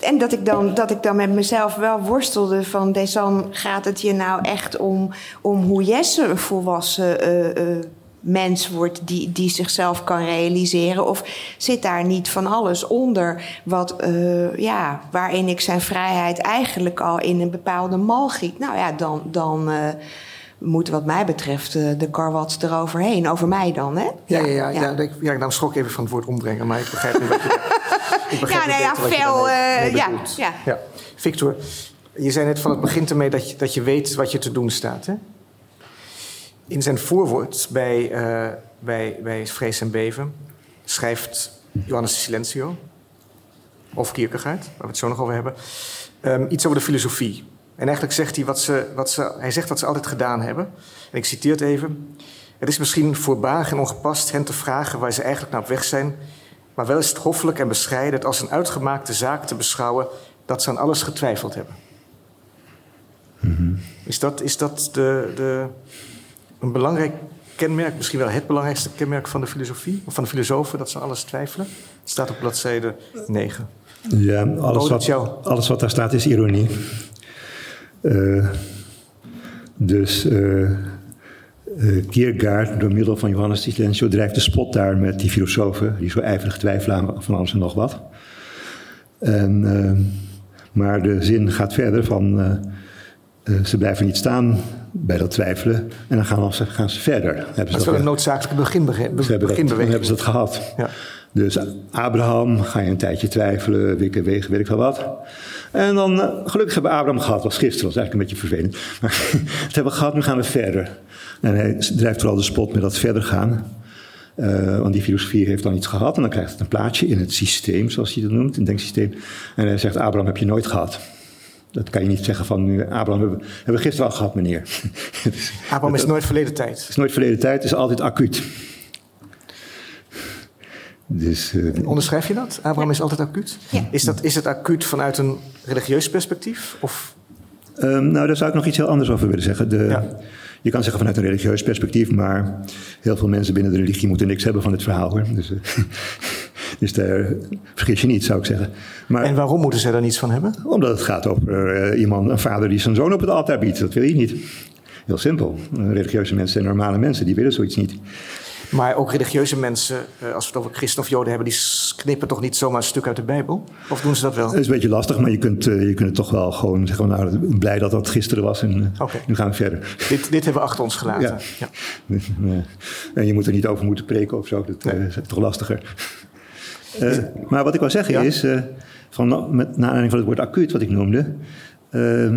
en dat ik, dan, dat ik dan met mezelf wel worstelde van... Desan, gaat het je nou echt om, om hoe Jesse een volwassen uh, uh, mens wordt... Die, die zichzelf kan realiseren? Of zit daar niet van alles onder wat, uh, ja, waarin ik zijn vrijheid eigenlijk al in een bepaalde mal giet? Nou ja, dan... dan moet wat mij betreft de karwats eroverheen. Over mij dan, hè? Ja, ja, ja. ja, ja. ja, ja dan schrok even van het woord ombrengen. Maar ik begrijp nu wat je ja, nou ja, veel. Uh, ja, ja. ja. Victor, je zei net van het begint ermee dat je, dat je weet wat je te doen staat. Hè? In zijn voorwoord bij, uh, bij, bij Vrees en Beven schrijft Johannes Silencio. of Kierkegaard, waar we het zo nog over hebben, ehm, iets over de filosofie. En eigenlijk zegt hij wat ze, wat ze, hij zegt wat ze altijd gedaan hebben. En ik citeer het even. Het is misschien voorbaag en ongepast hen te vragen waar ze eigenlijk naar op weg zijn, maar wel is het hoffelijk en bescheiden het als een uitgemaakte zaak te beschouwen dat ze aan alles getwijfeld hebben. Is dat, is dat de, de, een belangrijk kenmerk, misschien wel het belangrijkste kenmerk van de filosofie, of van de filosofen, dat ze alles twijfelen? Het staat op bladzijde 9. Ja, alles wat, alles wat daar staat is ironie. Eh, dus eh eh, Kierkegaard, door middel van Johannes de Silencio, drijft de spot daar met die filosofen die zo ijverig twijfelen aan van alles en nog wat. En, maar de zin gaat verder van ze blijven niet staan bij dat twijfelen en dan gaan ze, gaan ze verder. Hebben ze Dat is wel een noodzakelijke begin, ze hebben dat, dan beginbeweging. hebben ze dat gehad. Ja. Dus Abraham, ga je een tijdje twijfelen, wikken, wegen, weet ik wel wat. En dan, eh, gelukkig hebben we Abraham gehad, was gisteren, was eigenlijk een beetje vervelend. Maar het hebben we gehad, nu gaan we verder. En hij drijft vooral de spot met dat verder gaan. Eh, want die filosofie heeft dan iets gehad en dan krijgt het een plaatsje in het systeem, zoals hij dat noemt, een denksysteem. En hij zegt, Abraham heb je nooit gehad. Dat kan je niet zeggen van, nu, Abraham hebben, we- hebben we gisteren al gehad, meneer. Abraham is nooit verleden tijd. het is nooit verleden tijd, het is altijd acuut. Dus eh, Onderschrijf je dat? Abraham is altijd acuut? Ja. Is, dat, is het acuut vanuit een religieus perspectief? Of Ehm, nou, daar zou ik nog iets heel anders over willen zeggen. De, Ja. Je kan zeggen vanuit een religieus perspectief, maar heel veel mensen binnen de religie moeten niks hebben van het verhaal hoor. Dus, eh, dus daar vergis je niet, zou ik zeggen. Maar En waarom moeten zij daar niets van hebben? omdat het gaat over eh, iemand, een vader die zijn zoon op het altaar biedt, dat wil je niet. Heel simpel. Religieuze mensen zijn normale mensen, die willen zoiets niet. Maar ook religieuze mensen, eh, als we het over christen of joden hebben, die knippen toch niet zomaar een stuk uit de Bijbel? Of doen ze dat wel? Het is een beetje lastig, maar je kunt, eh, je kunt het toch wel gewoon zeggen, nou, blij dat dat gisteren was en nu gaan we verder. Dit, dit hebben we achter ons gelaten. Ja. Ja. En je moet er niet over moeten preken of zo, dat is toch lastiger. Eh, maar wat ik wil zeggen Ja? is, eh, van, met, naar aanleiding van het woord acuut wat ik noemde, eh,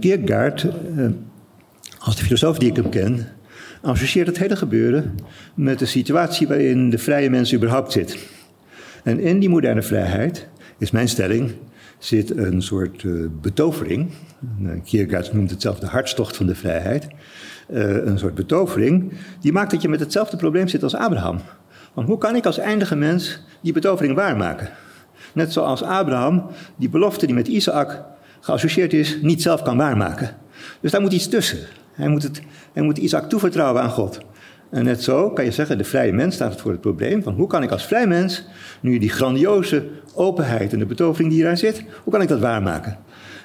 Kierkegaard, als de filosoof die ik hem ken, associeert het hele gebeuren met de situatie waarin de vrije mens überhaupt zit. En in die moderne vrijheid, is mijn stelling, zit een soort betovering. Kierkegaard noemt het zelf de hartstocht van de vrijheid. Een soort betovering, die maakt dat je met hetzelfde probleem zit als Abraham. Want hoe kan ik als eindige mens die betovering waarmaken? Net zoals Abraham die belofte die met Isaac geassocieerd is, niet zelf kan waarmaken. Dus daar moet iets tussen. Hij moet, het, hij moet Isaac toevertrouwen aan God. En net zo kan je zeggen, de vrije mens staat voor het probleem van hoe kan ik als vrij mens, nu die grandioze openheid en de betovering die hierin zit, hoe kan ik dat waarmaken?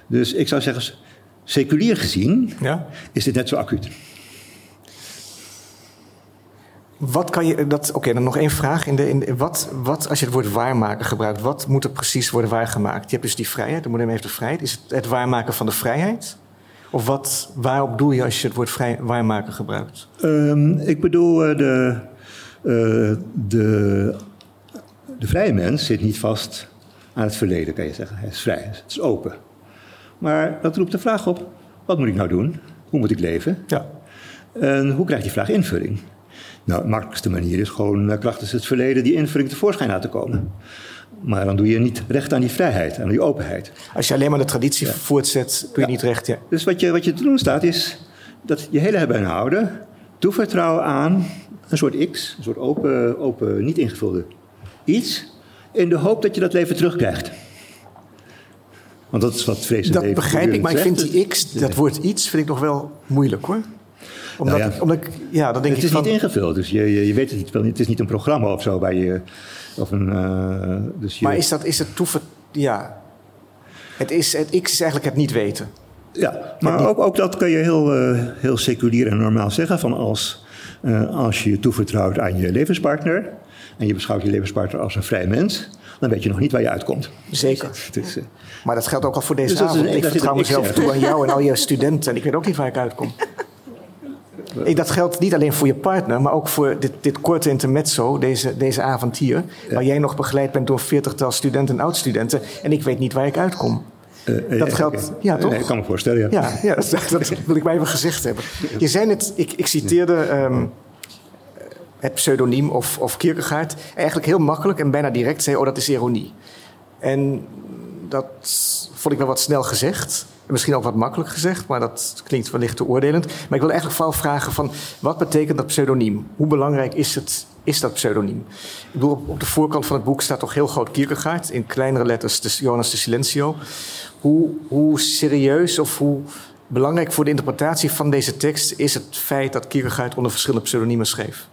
Dus ik zou zeggen, seculier gezien Ja? is dit net zo acuut. Wat kan je, dat, oké, dan nog één vraag. In de, in, wat, wat, als je het woord waarmaken gebruikt, wat moet er precies worden waargemaakt? Je hebt dus die vrijheid, de modem heeft de vrijheid. Is het het waarmaken van de vrijheid? Of wat, waarop doe je als je het woord vrij, waarmaken gebruikt? Ehm, ik bedoel, eh, de, eh, de, de vrije mens zit niet vast aan het verleden, kan je zeggen. Hij is vrij, het is open. Maar dat roept de vraag op, wat moet ik nou doen? Hoe moet ik leven? Ja. En hoe krijgt die vraag invulling? Nou, de makkelijkste manier is gewoon eh, krachtens het verleden die invulling tevoorschijn laten komen. Maar dan doe je niet recht aan die vrijheid, aan die openheid. Als je alleen maar de traditie voortzet, doe je Ja. niet recht. Ja. Dus wat je, wat je te doen staat is dat je hele hebben en houden toevertrouwen aan een soort X, een soort open, open niet ingevulde iets, in de hoop dat je dat leven terugkrijgt. Want dat is wat vrees en Dat begrijp ik, maar ik vind die. X, dat woord iets, vind ik nog wel moeilijk hoor. Omdat, Nou ja. omdat ik, ja, dan denk Het ik is van, niet ingevuld, dus je, je, je weet het niet. Het is niet een programma of zo waar je. Of een, eh, dus je Maar is dat is het toever... Ja. Het, is, het X is eigenlijk het niet weten. Ja, maar ook, ook dat kan je heel, eh, heel seculier en normaal zeggen. Van als, eh, als je je toevertrouwt aan je levenspartner. en je beschouwt je levenspartner als een vrij mens. dan weet je nog niet waar je uitkomt. Zeker. Dus, Maar dat geldt ook al voor deze Dus dat is avond. ik vertrouw mezelf toe aan jou en al je studenten. En ik weet ook niet waar ik uitkom. Ik, dat geldt niet alleen voor je partner, maar ook voor dit, dit korte intermezzo, deze, deze avond hier. Waar jij nog begeleid bent door veertigtal studenten en oud-studenten. En ik weet niet waar ik uitkom. eh, eh, Dat eh, geldt- ja, toch? Nee, ik kan me voorstellen, ja. Ja, ja dat, dat wil ik maar even gezegd hebben. Je zei net, ik, ik citeerde ehm, het pseudoniem of, of Kierkegaard. Eigenlijk heel makkelijk en bijna direct zei, oh dat is ironie. En dat vond ik wel wat snel gezegd. Misschien ook wat makkelijk gezegd, maar dat klinkt wellicht te oordelend. Maar ik wil eigenlijk vooral vragen van, wat betekent dat pseudoniem? Hoe belangrijk is, het, is dat pseudoniem? Ik bedoel, op, de voorkant van het boek staat toch heel groot Kierkegaard... in kleinere letters de, Jonas de Silencio. Hoe, hoe serieus of hoe belangrijk voor de interpretatie van deze tekst... is het feit dat Kierkegaard onder verschillende pseudoniemen schreef?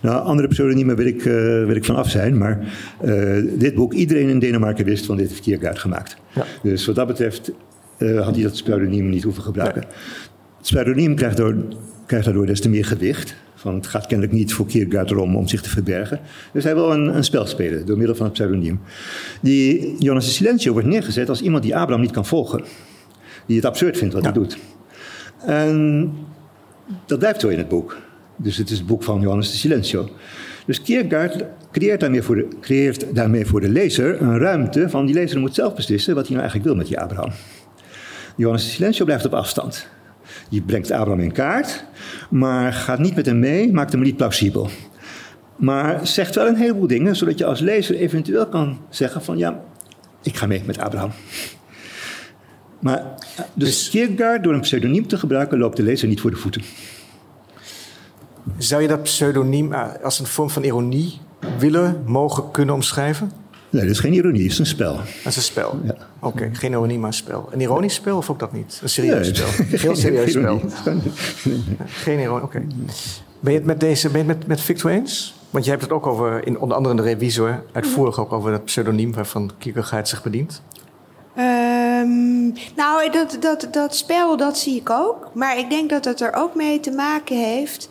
Nou, andere pseudoniemen wil ik, uh, wil ik van af zijn. Maar uh, dit boek, iedereen in Denemarken wist van dit heeft Kierkegaard gemaakt. Ja. Dus wat dat betreft uh, had hij dat pseudoniem niet hoeven gebruiken. Het pseudoniem krijgt, door, krijgt daardoor des te meer gewicht. Van het gaat kennelijk niet voor Kierkegaard erom om zich te verbergen. Dus hij wil een, een spel spelen door middel van het pseudoniem. Die Jonas de Silencio wordt neergezet als iemand die Abraham niet kan volgen. Die het absurd vindt wat hij doet. En dat blijft zo in het boek. Dus het is het boek van Johannes de Silencio. Dus Kierkegaard creëert daarmee, voor de, creëert daarmee voor de lezer een ruimte van die lezer moet zelf beslissen wat hij nou eigenlijk wil met die Abraham. Johannes de Silencio blijft op afstand. Je brengt Abraham in kaart, maar gaat niet met hem mee, maakt hem niet plausibel. Maar zegt wel een heleboel dingen, zodat je als lezer eventueel kan zeggen van ja, ik ga mee met Abraham. Maar dus, dus Kierkegaard, door een pseudoniem te gebruiken, loopt de lezer niet voor de voeten. Zou je dat pseudoniem eh, als een vorm van ironie willen, mogen, kunnen omschrijven? Nee, dat is geen ironie, het is een spel. Dat is een spel? Ja. Oké, geen ironie, maar een spel. Een ironisch spel of ook dat niet? Een serieus spel? Een heel serieus spel. geen ironie, oké. Ben je het met deze, ben je het met, met Victor eens? Want je hebt het ook over, in, onder andere in de revisor, uitvoerig ook over dat pseudoniem waarvan Kierkegaard zich bedient. Um, nou, dat, dat, dat spel, dat zie ik ook. Maar ik denk dat het er ook mee te maken heeft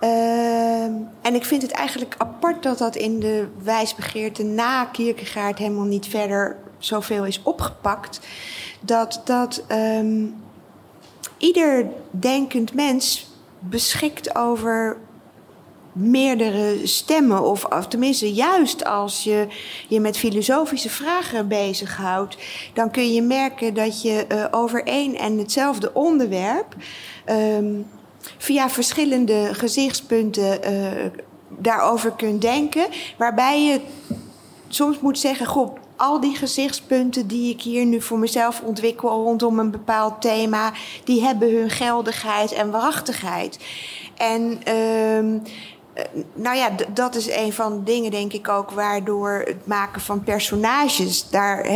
Ehm, en ik vind het eigenlijk apart dat dat in de wijsbegeerte na Kierkegaard helemaal niet verder zoveel is opgepakt. Dat, dat ehm, ieder denkend mens beschikt over meerdere stemmen. Of, of, tenminste, juist als je je met filosofische vragen bezighoudt, dan kun je merken dat je uh, over één en hetzelfde onderwerp. Um, via verschillende gezichtspunten uh, daarover kunt denken. Waarbij je soms moet zeggen: Goh, al die gezichtspunten die ik hier nu voor mezelf ontwikkel rondom een bepaald thema, die hebben hun geldigheid en waarachtigheid. En. Uh, nou ja, dat is een van de dingen, denk ik ook, waardoor het maken van personages daar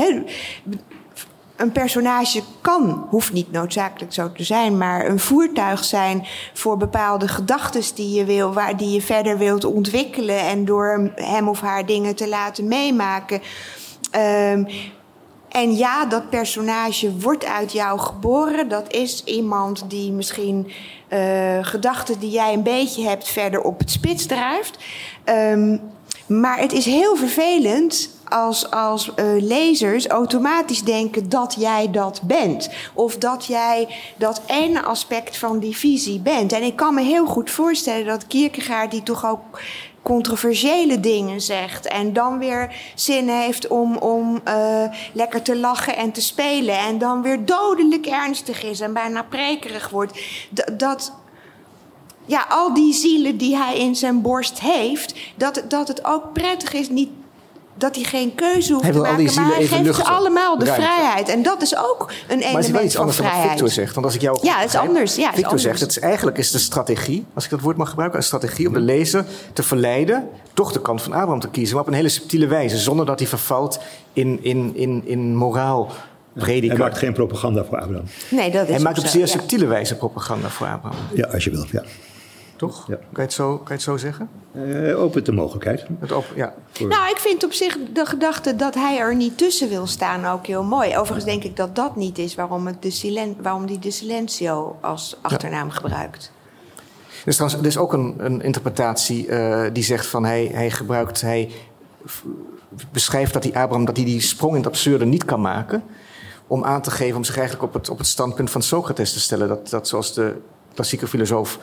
een personage kan, hoeft niet noodzakelijk zo te zijn, maar een voertuig zijn voor bepaalde gedachten die je wil, waar die je verder wilt ontwikkelen en door hem of haar dingen te laten meemaken. Um, en ja, dat personage wordt uit jou geboren. Dat is iemand die misschien uh, gedachten die jij een beetje hebt verder op het spits drijft. Um, maar het is heel vervelend als, als uh, lezers automatisch denken dat jij dat bent. Of dat jij dat ene aspect van die visie bent. En ik kan me heel goed voorstellen dat Kierkegaard, die toch ook controversiële dingen zegt. En dan weer zin heeft om, om uh, lekker te lachen en te spelen. En dan weer dodelijk ernstig is en bijna prekerig wordt. Dat ja, al die zielen die hij in zijn borst heeft, dat, dat het ook prettig is, niet dat hij geen keuze hoeft te maken, maar hij geeft ze allemaal de vrijheid. En dat is ook een element van vrijheid. Maar het is wel iets anders dan wat Victor zegt. Want als ik jou ja, het is anders. Ja, Victor zegt, het is eigenlijk is de strategie, als ik dat woord mag gebruiken, een strategie om de lezer te verleiden toch de kant van Abraham te kiezen, maar op een hele subtiele wijze, zonder dat hij vervalt in, in, in, in moraal. Prediker. Hij maakt geen propaganda voor Abraham. Nee, dat is Hij maakt op zeer subtiele wijze propaganda voor Abraham. Ja, als je wilt, ja. Toch? Ja. Kan, je het zo, kan je het zo zeggen? Uh, opent de mogelijkheid. Het open, ja. Nou, ik vind op zich de gedachte dat hij er niet tussen wil staan ook heel mooi. Overigens denk ik dat dat niet is waarom, het de silen, waarom hij de silencio als achternaam gebruikt. Dus er is ook een, een interpretatie uh, die zegt van hij, hij gebruikt, hij beschrijft dat die Abraham dat hij die sprong in het absurde niet kan maken. Om aan te geven, om zich eigenlijk op het, op het standpunt van Socrates te stellen. Dat, dat zoals de klassieke filosoof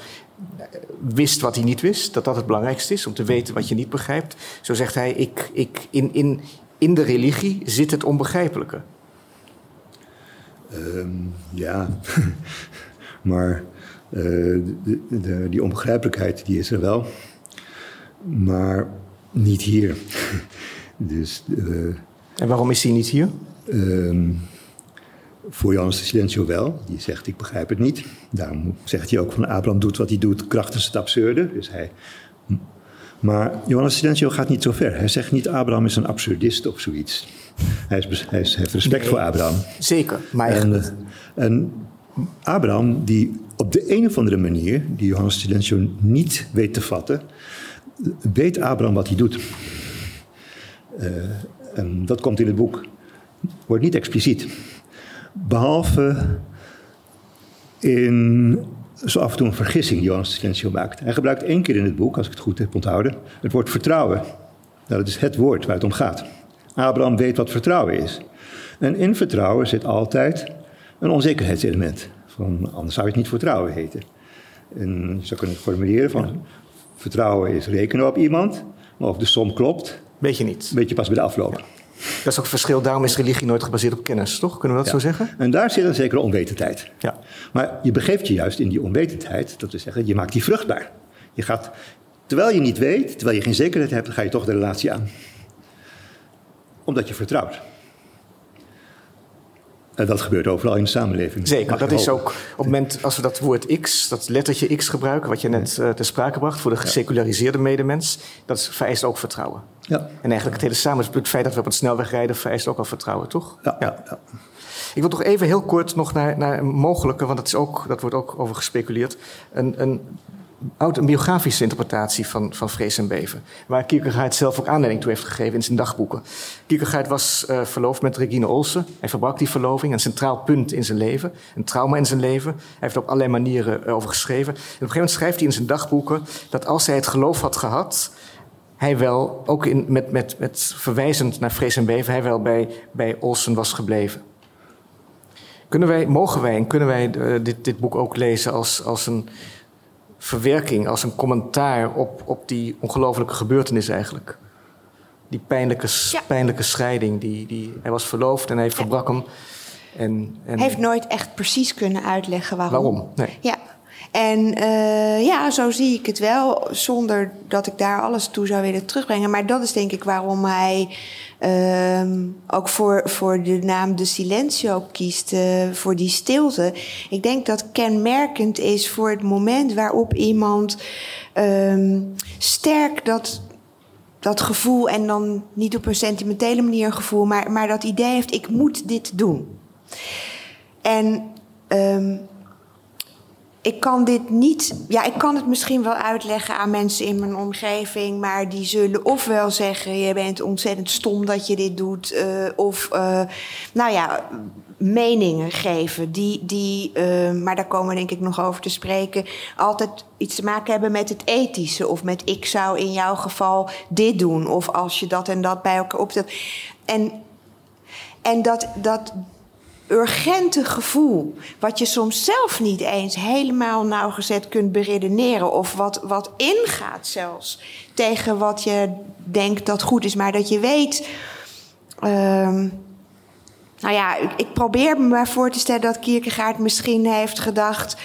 wist wat hij niet wist, dat dat het belangrijkste is, om te weten wat je niet begrijpt. Zo zegt hij, ik, ik, in, in, in de religie zit het onbegrijpelijke. Um, ja, maar uh, de, de, die onbegrijpelijkheid die is er wel, maar niet hier. dus uh, En waarom is hij niet hier? Ehm, voor Johannes de Silencio wel. Die zegt, ik begrijp het niet. Daarom zegt hij ook van Abraham doet wat hij doet, krachtens het absurde. Dus hij... Maar Johannes de Silencio gaat niet zo ver. Hij zegt niet Abraham is een absurdist of zoiets. Hij, is, hij heeft respect voor Abraham. Zeker, maar... En, eh, en Abraham, die op de een of andere manier, die Johannes de Silencio niet weet te vatten, weet Abraham wat hij doet. Uh, en dat komt in het boek. Wordt niet expliciet. Behalve in zo af en toe een vergissing die Johannes Silencio maakt. Hij gebruikt één keer in het boek, als ik het goed heb onthouden, het woord vertrouwen. Nou, dat is het woord waar het om gaat. Abraham weet wat vertrouwen is. En in vertrouwen zit altijd een onzekerheidselement. Van, anders zou je het niet vertrouwen heten. En je zou kunnen formuleren van... vertrouwen is rekenen op iemand, maar of de som klopt... Weet je niet. Weet je pas bij de afloop. Dat is ook het verschil. Daarom is religie nooit gebaseerd op kennis, toch? Kunnen we dat zo zeggen? En daar zit een zekere onwetendheid. Ja. Maar je begeeft je juist in die onwetendheid. Dat wil zeggen, je maakt die vruchtbaar. Je gaat, terwijl je niet weet, terwijl je geen zekerheid hebt, ga je toch de relatie aan. Omdat je vertrouwt. En dat gebeurt overal in de samenleving. Zeker, dat is ook op het moment als we dat woord X, dat lettertje X gebruiken, wat je net uh, ter sprake bracht voor de geseculariseerde medemens, dat vereist ook vertrouwen. Ja. En eigenlijk het hele samen, het feit dat we op een snelweg rijden, vereist ook al vertrouwen, toch? Ja. ja. ja. Ik wil toch even heel kort nog naar, naar een mogelijke, want dat, is ook, dat wordt ook over gespeculeerd, een, een een biografische interpretatie van, van vrees en beven. Waar Kierkegaard zelf ook aanleiding toe heeft gegeven in zijn dagboeken. Kierkegaard was uh, verloofd met Regine Olsen. Hij verbrak die verloving, een centraal punt in zijn leven. Een trauma in zijn leven. Hij heeft er op allerlei manieren over geschreven. En op een gegeven moment schrijft hij in zijn dagboeken... dat als hij het geloof had gehad... hij wel, ook in, met, met, met verwijzend naar vrees en beven... hij wel bij, bij Olsen was gebleven. Kunnen wij, mogen wij en kunnen wij uh, dit, dit boek ook lezen als, als een verwerking, als een commentaar op, op die ongelofelijke gebeurtenis eigenlijk. Die pijnlijke, ja. pijnlijke scheiding. Die, die, hij was verloofd en hij verbrak hem. En, en... Heeft nooit echt precies kunnen uitleggen waarom. Waarom? Nee. Ja. En uh, ja, zo zie ik het wel, zonder dat ik daar alles toe zou willen terugbrengen. Maar dat is denk ik waarom hij uh, ook voor, voor de naam de Silencio kiest, uh, voor die stilte. Ik denk dat kenmerkend is voor het moment waarop iemand um, sterk dat, dat gevoel, en dan niet op een sentimentele manier een gevoel, maar, maar dat idee heeft: ik moet dit doen. En um, ik kan dit niet. Ja, ik kan het misschien wel uitleggen aan mensen in mijn omgeving, maar die zullen ofwel zeggen: je bent ontzettend stom dat je dit doet, uh, of uh, nou ja, meningen geven die, die uh, maar daar komen we denk ik nog over te spreken, altijd iets te maken hebben met het ethische, of met ik zou in jouw geval dit doen, of als je dat en dat bij elkaar opstelt. En, en dat, dat urgente gevoel, wat je soms zelf niet eens helemaal nauwgezet kunt beredeneren, of wat, wat ingaat zelfs tegen wat je denkt dat goed is, maar dat je weet. Uh, nou ja, ik, ik probeer me maar voor te stellen dat Kierkegaard misschien heeft gedacht: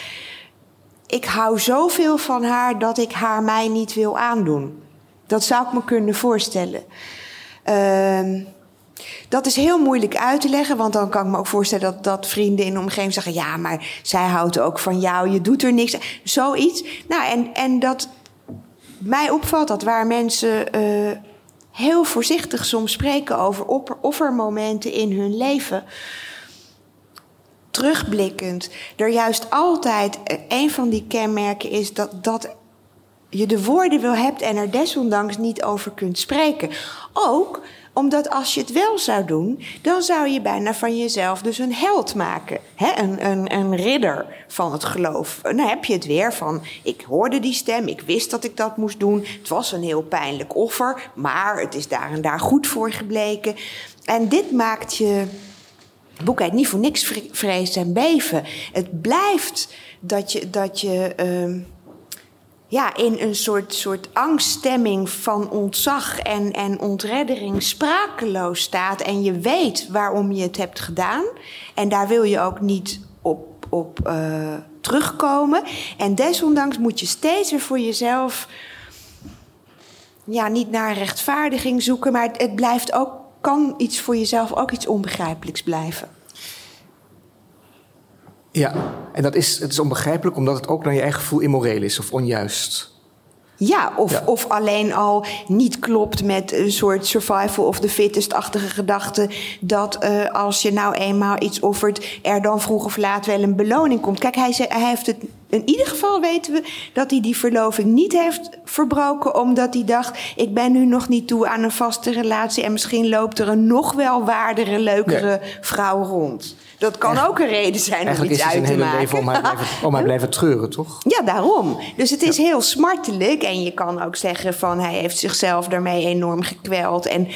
ik hou zoveel van haar dat ik haar mij niet wil aandoen. Dat zou ik me kunnen voorstellen. Uh, dat is heel moeilijk uit te leggen, want dan kan ik me ook voorstellen dat, dat vrienden in de omgeving zeggen: ja, maar zij houdt ook van jou, je doet er niks. Zoiets. Nou, en, en dat mij opvalt dat waar mensen uh, heel voorzichtig soms spreken over offermomenten in hun leven. Terugblikkend, er juist altijd eh, een van die kenmerken is dat, dat je de woorden wil hebt en er desondanks niet over kunt spreken. Ook omdat als je het wel zou doen, dan zou je bijna van jezelf dus een held maken. Hè? Een, een, een ridder van het geloof. dan heb je het weer van, ik hoorde die stem, ik wist dat ik dat moest doen. Het was een heel pijnlijk offer, maar het is daar en daar goed voor gebleken. En dit maakt je boek heet niet voor niks vrees en beven. Het blijft dat je... Dat je uh, ja, in een soort, soort angststemming van ontzag en, en ontreddering sprakeloos staat. En je weet waarom je het hebt gedaan. En daar wil je ook niet op, op uh, terugkomen. En desondanks moet je steeds weer voor jezelf. Ja, niet naar rechtvaardiging zoeken, maar het, het blijft ook kan iets voor jezelf ook iets onbegrijpelijks blijven. Ja, en dat is, het is onbegrijpelijk omdat het ook naar je eigen gevoel immoreel is of onjuist. Ja of, of alleen al niet klopt met een soort survival of the fittest-achtige gedachte. Dat uh, als je nou eenmaal iets offert, er dan vroeg of laat wel een beloning komt. Kijk, hij, zei, hij heeft het. In ieder geval weten we dat hij die verloving niet heeft verbroken. Omdat hij dacht: ik ben nu nog niet toe aan een vaste relatie. En misschien loopt er een nog wel waardere, leukere vrouw rond. Dat kan ook een reden zijn om iets uit te maken. Eigenlijk is het een hele leven om maar blijven, om blijven treuren, toch? Ja, daarom. Dus het is heel smartelijk. En je kan ook zeggen van hij heeft zichzelf daarmee enorm gekweld. En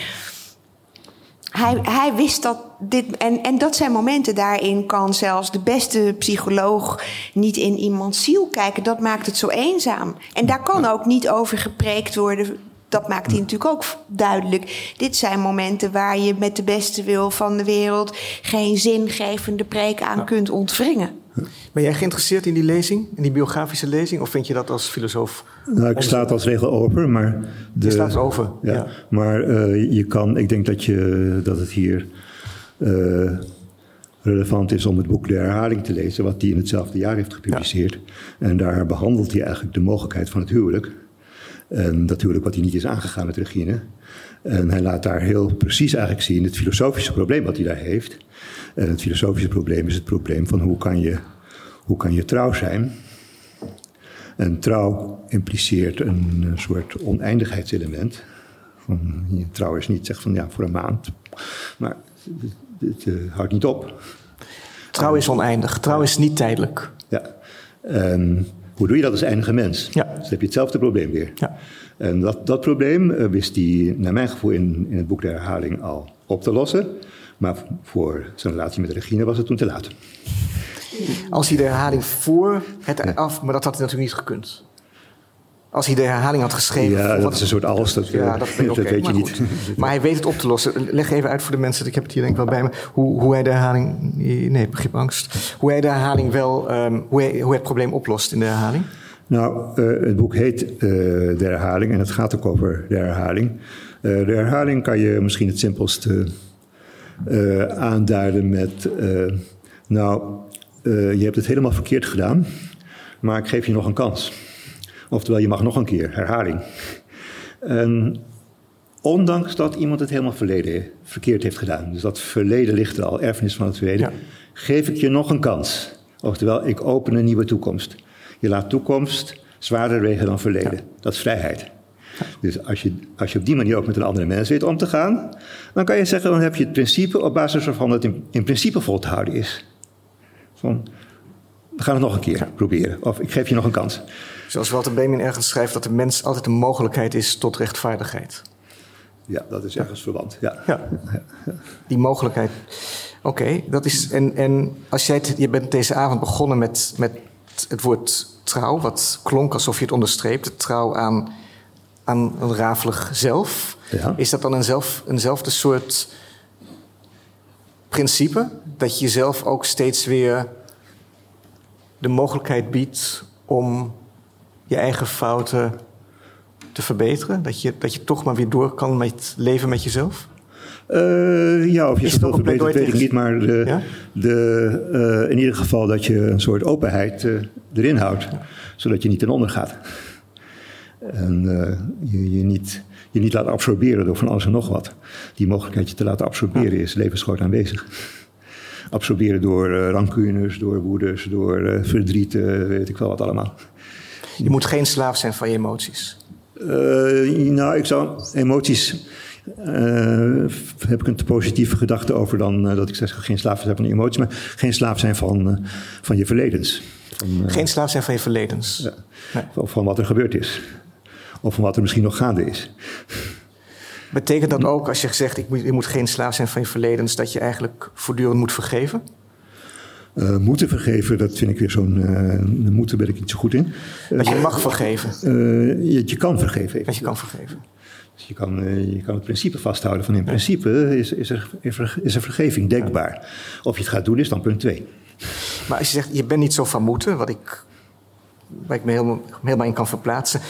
hij, hij wist dat dit. En, en dat zijn momenten daarin kan zelfs de beste psycholoog niet in iemands ziel kijken. Dat maakt het zo eenzaam. En daar kan ook niet over gepreekt worden dat maakt hij natuurlijk ook duidelijk. Dit zijn momenten waar je met de beste wil van de wereld geen zingevende preek aan kunt ontwringen. Ben jij geïnteresseerd in die lezing, in die biografische lezing, of vind je dat als filosoof? Nou, ik sta het als regel over, maar. De, je staat over. Ja, Maar uh, je kan, ik denk dat, je, dat het hier uh, relevant is om het boek De Herhaling te lezen, wat hij in hetzelfde jaar heeft gepubliceerd. Ja. En daar behandelt hij eigenlijk de mogelijkheid van het huwelijk. En natuurlijk wat hij niet is aangegaan met Regine. En hij laat daar heel precies eigenlijk zien het filosofische probleem wat hij daar heeft. En het filosofische probleem is het probleem van hoe kan je, hoe kan je trouw zijn. En trouw impliceert een, soort oneindigheidselement. Van, trouw is niet zeg van ja voor een maand, maar het, het houdt niet op. Trouw is oneindig, trouw is niet tijdelijk. Ja. En hoe doe je dat als eindige mens? Ja. Dus dan heb je hetzelfde probleem weer. Ja. En dat, dat probleem uh, wist hij, naar mijn gevoel, in, in het boek de herhaling al op te lossen. Maar voor zijn relatie met Regine was het toen te laat. Als hij de herhaling voor het af, maar dat had hij natuurlijk niet gekund. Als hij de herhaling had geschreven. Ja, dat is een soort alles. Dat, ja, dat, dat weet je niet. Maar hij weet het op te lossen. Leg even uit voor de mensen, ik heb het hier denk ik wel bij me. Hoe, hoe hij de herhaling. Nee, begrip angst. Hoe hij de herhaling wel. Um, hoe, hij, hoe hij het probleem oplost in de herhaling. Nou, uh, het boek heet uh, De Herhaling en het gaat ook over de herhaling. Uh, de herhaling kan je misschien het simpelst aanduiden met. nou, je hebt het helemaal verkeerd gedaan, maar ik geef je nog een kans. Oftewel, je mag nog een keer, herhaling. En ondanks dat iemand het helemaal verleden verkeerd heeft gedaan, dus dat verleden ligt er al, erfenis van het verleden, geef ik je nog een kans. Oftewel, ik open een nieuwe toekomst. Je laat toekomst zwaarder wegen dan verleden. Dat is vrijheid. Dus als je, als je op die manier ook met een andere mens weet om te gaan, dan kan je zeggen, dan heb je het principe op basis waarvan het in, in principe vol te houden is. Van, we gaan het nog een keer proberen. Of ik geef je nog een kans. Zoals Walter Benjamin ergens schrijft dat de mens altijd een mogelijkheid is tot rechtvaardigheid. Ja, dat is ergens verwant. Ja. ja. Die mogelijkheid. Oké, dat is. En, en als jij het, je bent deze avond begonnen met, met het woord trouw, wat klonk alsof je het onderstreept, het trouw aan, aan een rafelig zelf. Ja. Is dat dan een zelf, eenzelfde soort principe? Dat je jezelf ook steeds weer de mogelijkheid biedt om je eigen fouten te verbeteren? Dat je, dat je toch maar weer door kan met leven met jezelf? Uh, ja, of je het verbetert, weet ik niet. Maar de, de, uh, in ieder geval dat je een soort openheid uh, erin houdt. Zodat je niet ten onder gaat. En je, je, niet, je niet laat absorberen door van alles en nog wat. Die mogelijkheid je te laten absorberen is levensgroot aanwezig. Absorberen door rancunes, door woedes, door verdrieten, weet ik wel wat allemaal. Je moet geen slaaf zijn van je emoties. Uh, nou, ik zou emoties. Uh, heb ik een te positieve gedachte over dan uh, dat ik zeg geen slaaf zijn van je emoties, maar geen slaaf zijn van, van je verledens. Van, geen slaaf zijn van je verledens. Ja, nee. Of van wat er gebeurd is. Of van wat er misschien nog gaande is. Betekent dat ook, als je zegt, ik moet, je moet geen slaaf zijn van je verledens, dat je eigenlijk voortdurend moet vergeven? Uh, moeten vergeven, dat vind ik weer zo'n. Uh, moeten ben ik niet zo goed in. dat je mag vergeven. Je, je, kan vergeven. Dat je kan vergeven. Dus je kan, je kan het principe vasthouden van in principe is, is, er, is er vergeving denkbaar. Of je het gaat doen is dan punt twee. Maar als je zegt, je bent niet zo van moeten, wat ik, waar ik me helemaal, helemaal in kan verplaatsen.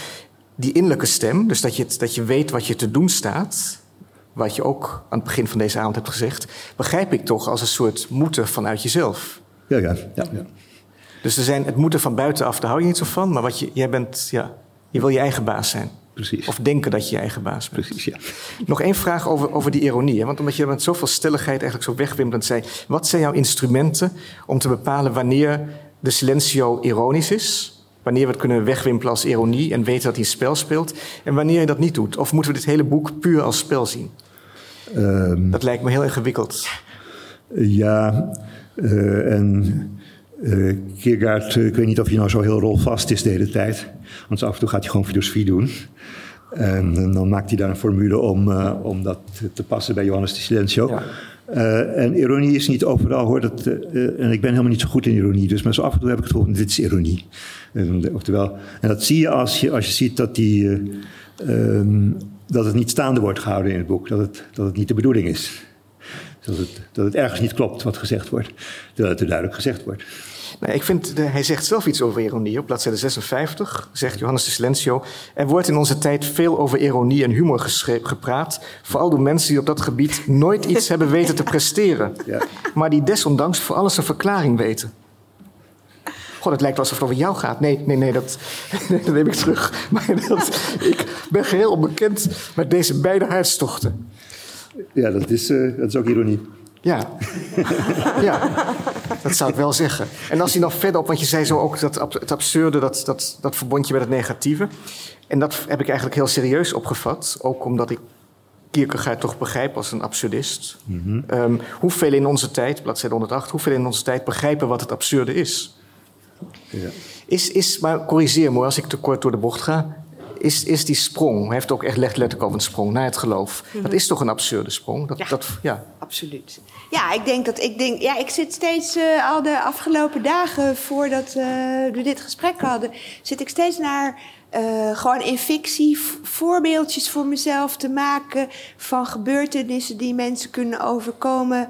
Die innerlijke stem, dus dat je, dat je weet wat je te doen staat, wat je ook aan het begin van deze avond hebt gezegd, begrijp ik toch als een soort moeten vanuit jezelf. Ja, ja, ja. ja. Dus er zijn het moeten van buitenaf, daar hou je niet zo van, maar wat je, jij bent, ja, je wil je eigen baas zijn. Precies. Of denken dat je je eigen baas bent. Precies, ja. Nog één vraag over, over die ironie. Hè? Want omdat je met zoveel stelligheid eigenlijk zo wegwimperend zei. Wat zijn jouw instrumenten om te bepalen wanneer de silencio ironisch is? Wanneer we het kunnen wegwimpelen als ironie en weten dat hij een spel speelt? En wanneer je dat niet doet? Of moeten we dit hele boek puur als spel zien? Ehm, Dat lijkt me heel ingewikkeld. ja, eh, en eh Kierkegaard, eh, ik weet niet of hij nou zo heel rolvast is de hele tijd. Want af en toe gaat hij gewoon filosofie doen. En, dan maakt hij daar een formule om, om dat te passen bij Johannes de Silencio. Ja. Eh, en ironie is niet overal hoor. Dat, eh, en ik ben helemaal niet zo goed in ironie. Dus maar zo af en toe heb ik het gevoel, dit is ironie. Eh, oftewel, en dat zie je als je, als je ziet dat, die, eh, ehm, dat het niet staande wordt gehouden in het boek. Dat het, dat het niet de bedoeling is. Dat het, dat het ergens niet klopt wat gezegd wordt. Terwijl het er duidelijk gezegd wordt. Nee, ik vind, de, hij zegt zelf iets over ironie. Op bladzijde 56 zegt Johannes de Silencio... er wordt in onze tijd veel over ironie en humor gepraat... vooral door mensen die op dat gebied nooit iets hebben weten te presteren... Ja. maar die desondanks voor alles een verklaring weten. God, het lijkt wel alsof het over jou gaat. Nee, nee, nee, dat, dat neem ik terug. Maar dat, ik ben geheel onbekend met deze beide hartstochten. Ja, dat is, eh, dat is ook ironie. Ja. ja, dat zou ik wel zeggen. En als hij dan verder op, want je zei zo ook dat het absurde, dat, dat, dat verbond je met het negatieve. En dat heb ik eigenlijk heel serieus opgevat. Ook omdat ik Kierkegaard toch begrijp als een absurdist. Ehm, hoeveel in onze tijd, bladzijde 108, hoeveel in onze tijd begrijpen wat het absurde is? Ja. Is, is maar corrigeer me als ik te kort door de bocht ga. Is, is die sprong, hij heeft ook echt letterlijk over een sprong naar het geloof. Dat is toch een absurde sprong? Dat, Ja. Dat, ja. Absoluut. Ja, ik denk dat ik denk. Ja, ik zit steeds eh, al de afgelopen dagen voordat eh, we dit gesprek hadden, zit ik steeds naar eh, gewoon in fictie voorbeeldjes voor mezelf te maken van gebeurtenissen die mensen kunnen overkomen.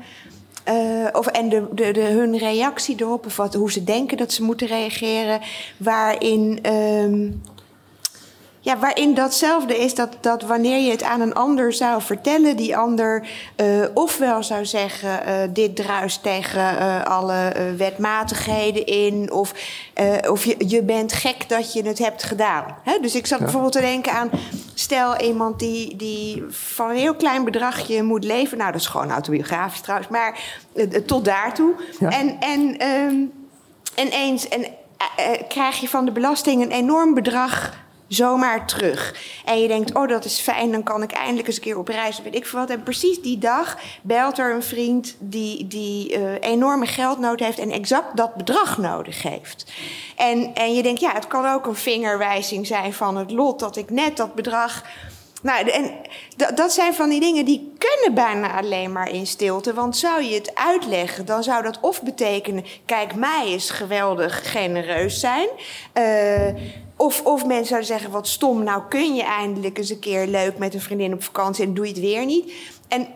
of, en de, de, de, hun reactie erop, of wat, hoe ze denken dat ze moeten reageren. Waarin ehm, ja, waarin datzelfde is dat, dat wanneer je het aan een ander zou vertellen, die ander eh, ofwel zou zeggen: eh, dit druist tegen eh, alle wetmatigheden in, of, of je, je bent gek dat je het hebt gedaan. Hè? Dus ik zat bijvoorbeeld te denken aan: stel iemand die, die van een heel klein bedragje moet leven. Nou, dat is gewoon autobiografisch trouwens, maar tot daartoe. Ja. En, en, ehm, en eens en, krijg je van de belasting een enorm bedrag zomaar terug. En je denkt, oh, dat is fijn, dan kan ik eindelijk eens een keer op reis, weet ik veel wat. En precies die dag belt er een vriend die, die eh, enorme geldnood heeft en exact dat bedrag nodig heeft. En, en je denkt, ja, het kan ook een vingerwijzing zijn van het lot dat ik net dat bedrag. Nou, en dat, dat zijn van die dingen die kunnen bijna alleen maar in stilte. Want zou je het uitleggen, dan zou dat of betekenen... kijk, mij is geweldig genereus zijn. Eh, of, of mensen zouden zeggen, wat stom, nou kun je eindelijk eens een keer leuk met een vriendin op vakantie... en doe je het weer niet. En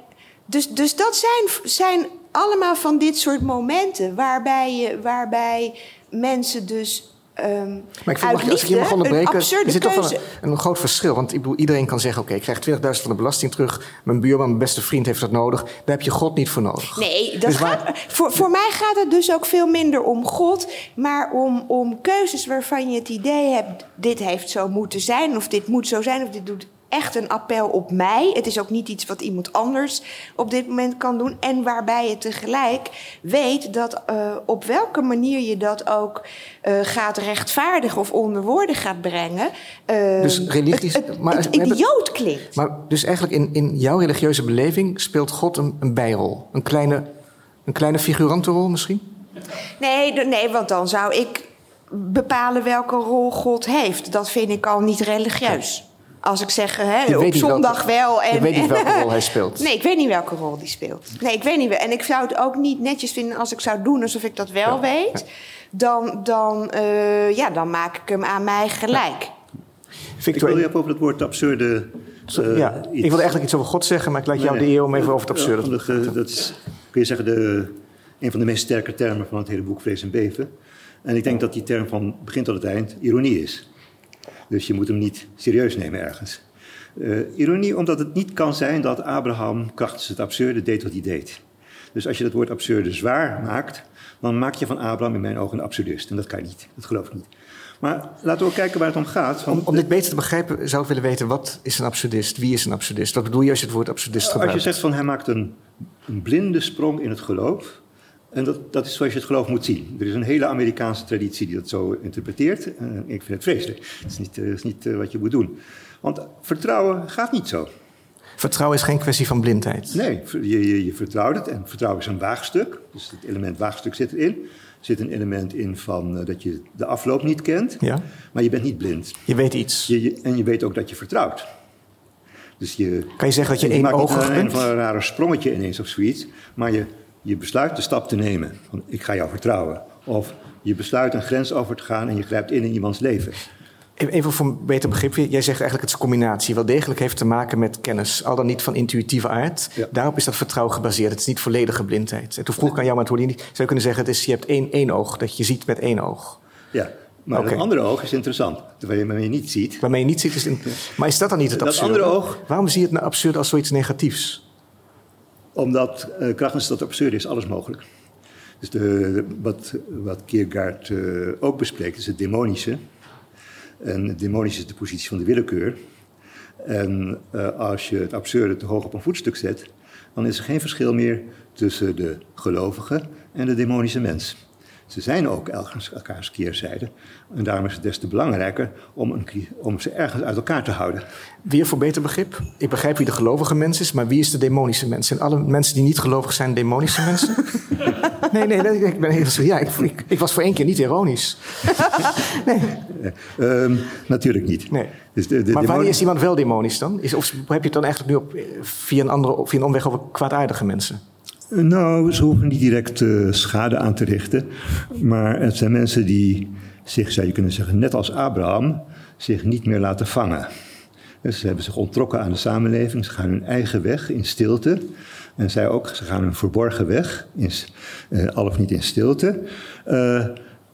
dus, dus dat zijn, zijn allemaal van dit soort momenten... waarbij, je, waarbij mensen dus... ehm Maar ik vind, mag, als ik je mag onderbreken, er zit toch wel een, een groot verschil. Want ik bedoel, iedereen kan zeggen, oké, ik krijg 20.000 van de belasting terug. Mijn buurman, mijn beste vriend heeft dat nodig. Daar heb je God niet voor nodig. Nee, dat Dus gaat, waar- voor, voor mij gaat het dus ook veel minder om God, maar om, om keuzes waarvan je het idee hebt: dit heeft zo moeten zijn, of dit moet zo zijn, of dit doet echt een appel op mij. Het is ook niet iets wat iemand anders op dit moment kan doen. En waarbij je tegelijk weet dat eh, op welke manier je dat ook eh, gaat rechtvaardigen of onder woorden gaat brengen. eh, Dus religie is- het, het, maar het idioot klinkt. Maar dus eigenlijk in, in jouw religieuze beleving speelt God een, een bijrol. Een kleine, een kleine figurantenrol misschien? Nee, nee, want dan zou ik bepalen welke rol God heeft. Dat vind ik al niet religieus. Als ik zeg, hè, op zondag welke- wel. En, je weet niet welke rol hij speelt. Nee, ik weet niet welke rol die speelt. Nee, ik weet niet. wel. En ik zou het ook niet netjes vinden als ik zou doen alsof ik dat wel weet. Dan, dan, eh, ja, dan maak ik hem aan mij gelijk. Ik Victor, wil je even over het woord absurde. eh, ja, ik wilde eigenlijk iets over God zeggen, maar ik laat jou Nee, de eer om even over het absurde Ja, te Dat is, kun je zeggen, de, een van de meest sterke termen van het hele boek Vrees en Beven. En ik denk dat die term van begin tot het eind ironie is. Dus je moet hem niet serieus nemen ergens. Uh, ironie omdat het niet kan zijn dat Abraham krachtens het absurde deed wat hij deed. Dus als je dat woord absurde zwaar maakt, dan maak je van Abraham in mijn ogen een absurdist. En dat kan niet, dat geloof ik niet. Maar laten we ook kijken waar het om gaat. Om, om, dit beter te begrijpen zou ik willen weten, wat is een absurdist? Wie is een absurdist? Wat bedoel je als je het woord absurdist gebruikt? Als je zegt van hij maakt een, een blinde sprong in het geloof... En dat, dat, is zoals je het geloof moet zien. Er is een hele Amerikaanse traditie die dat zo interpreteert. En ik vind het vreselijk. Het is niet, uh, is niet uh, wat je moet doen. Want vertrouwen gaat niet zo. Vertrouwen is geen kwestie van blindheid. Nee, je, je, je vertrouwt het. En vertrouwen is een waagstuk. Dus het element waagstuk zit erin. Er zit een element in van uh, dat je de afloop niet kent. Ja. Maar je bent niet blind. Je weet iets. Je, je, en je weet ook dat je vertrouwt. Dus je, kan je zeggen dat je, je één oog bent? een, een, een rare sprongetje ineens of zoiets. Maar je, je besluit de stap te nemen. Van ik ga jou vertrouwen. Of je besluit een grens over te gaan en je grijpt in in iemands leven. Even voor een beter begrip, jij zegt eigenlijk het is een combinatie. Wel degelijk heeft te maken met kennis, al dan niet van intuïtieve aard. Ja. Daarop is dat vertrouwen gebaseerd. Het is niet volledige blindheid. En toen vroeg ik aan jou, maar het niet. Zou je kunnen zeggen, het is, je hebt één, één oog, dat je ziet met één oog. Ja, maar okay. het andere oog is interessant. Waarmee je niet ziet. Waarmee je niet ziet is... In... Maar is dat dan niet het absurde? Dat andere oog... Waarom zie je het nou absurd als zoiets negatiefs? Omdat uh, krachtens dat absurde is alles mogelijk. Dus de, wat, wat Kierkegaard uh, ook bespreekt, is het demonische. En demonisch is de positie van de willekeur. En uh, als je het absurde te hoog op een voetstuk zet, dan is er geen verschil meer tussen de gelovige en de demonische mens. Ze zijn ook elkaars keerzijde. En daarom is het des te belangrijker om, een, om ze ergens uit elkaar te houden. Weer voor beter begrip. Ik begrijp wie de gelovige mens is, maar wie is de demonische mens? Zijn alle mensen die niet gelovig zijn demonische mensen? nee, nee, nee, ik ben heel ja, ik, ik, ik, was voor één keer niet ironisch. nee. Um, natuurlijk niet. Nee. Dus de, de maar wanneer is iemand wel demonisch dan? Is, of heb je het dan eigenlijk nu op, via, een andere, via een omweg over kwaadaardige mensen? Nou, ze hoeven niet direct uh, schade aan te richten. Maar het zijn mensen die zich, zou je kunnen zeggen, net als Abraham, zich niet meer laten vangen. Dus ze hebben zich onttrokken aan de samenleving, ze gaan hun eigen weg in stilte. En zij ook, ze gaan een verborgen weg, in, uh, al of niet in stilte. Uh,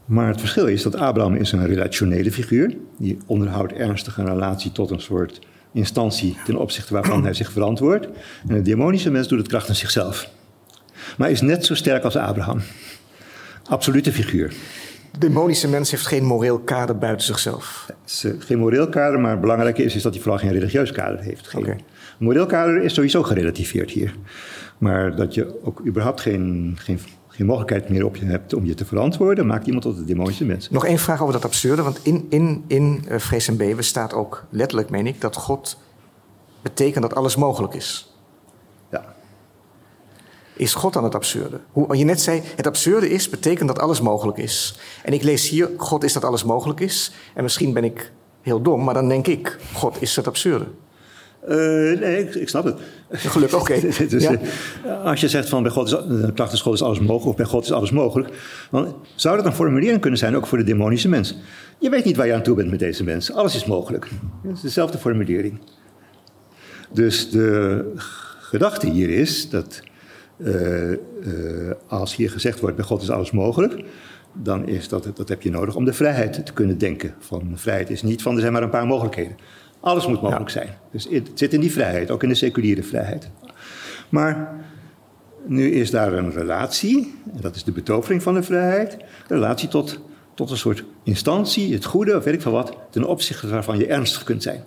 maar het verschil is dat Abraham is een relationele figuur. Die onderhoudt ernstig een relatie tot een soort instantie ten opzichte waarvan hij zich verantwoordt. En de demonische mens doet het krachtens zichzelf maar is net zo sterk als Abraham. Absolute figuur. De demonische mens heeft geen moreel kader buiten zichzelf. Geen moreel kader, maar het belangrijke is, is dat hij vooral geen religieus kader heeft. Geen, okay. Een moreel kader is sowieso gerelativeerd hier. Maar dat je ook überhaupt geen, geen, geen mogelijkheid meer op je hebt om je te verantwoorden, maakt iemand tot een demonische mens. Nog één vraag over dat absurde, want in, in, in uh, Vrees en Beven staat ook letterlijk, meen ik, dat God betekent dat alles mogelijk is is God dan het absurde? Hoe je net zei, het absurde is, betekent dat alles mogelijk is. En ik lees hier, God is dat alles mogelijk is. En misschien ben ik heel dom, maar dan denk ik, God is het absurde. Uh, nee, ik, ik, snap het. Gelukkig, oké. Okay. dus, ja. uh, als je zegt van bij God is, uh, God is alles mogelijk, of bij God is alles mogelijk, dan zou dat een formulering kunnen zijn ook voor de demonische mens. Je weet niet waar je aan toe bent met deze mens. Alles is mogelijk. Het is dezelfde formulering. Dus de gedachte hier is dat uh, uh, als hier gezegd wordt, bij God is alles mogelijk, dan is dat, dat heb je nodig om de vrijheid te kunnen denken. Van vrijheid is niet van er zijn maar een paar mogelijkheden. Alles moet mogelijk ja. zijn. Dus het zit in die vrijheid, ook in de seculiere vrijheid. Maar nu is daar een relatie, en dat is de betovering van de vrijheid, een relatie tot, tot een soort instantie, het goede of weet ik veel wat, ten opzichte waarvan je ernstig kunt zijn.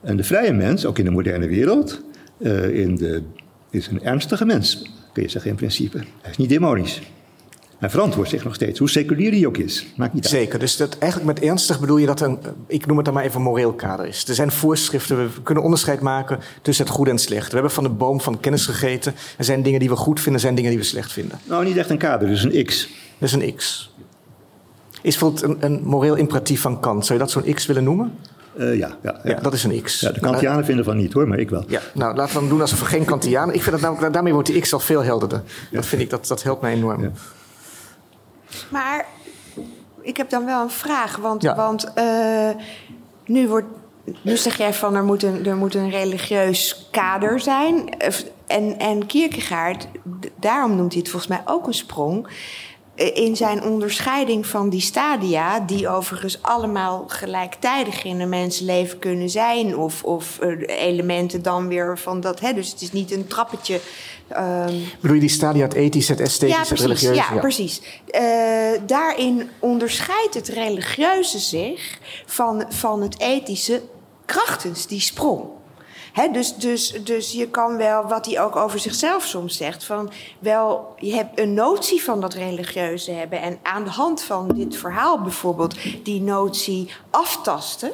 En de vrije mens, ook in de moderne wereld, uh, in de is een ernstige mens, kun je zeggen in principe. Hij is niet demonisch. Hij verantwoordt zich nog steeds, hoe seculier hij ook is. Maakt niet Zeker, dus dat, eigenlijk met ernstig bedoel je dat een, ik noem het dan maar even moreel kader is. Er zijn voorschriften, we kunnen onderscheid maken tussen het goede en het slecht. We hebben van de boom van kennis gegeten. Er zijn dingen die we goed vinden, er zijn dingen die we slecht vinden. Nou, niet echt een kader, dus een x. Dus een x. Is bijvoorbeeld een, een moreel imperatief van Kant, zou je dat zo'n x willen noemen? Uh, ja, ja, ja. ja, dat is een X. Ja, de Kantianen nou, vinden van niet hoor, maar ik wel. Ja, nou laten we dan doen alsof we geen Kantianen. Ik vind dat namelijk, daarmee wordt die X al veel helderder. Ja. Dat vind ik, dat, dat helpt mij enorm. Ja. Maar ik heb dan wel een vraag, want, want uh, nu wordt. Nu zeg jij van er moet een, er moet een religieus kader zijn. En, en Kierkegaard, daarom noemt hij het volgens mij ook een sprong in zijn onderscheiding van die stadia, die overigens allemaal gelijktijdig in een mensenleven kunnen zijn, of, of uh, elementen dan weer van dat. Hè, dus het is niet een trappetje. Um... Bedoel je die stadia, het ethische, het esthetische, ja, het religieuze? Ja, ja. precies. Uh, daarin onderscheidt het religieuze zich van, van het ethische krachtens die sprong dus, dus, dus je kan wel, wat hij ook over zichzelf soms zegt, van wel, je hebt een notie van dat religieuze hebben. En aan de hand van dit verhaal bijvoorbeeld, die notie aftasten.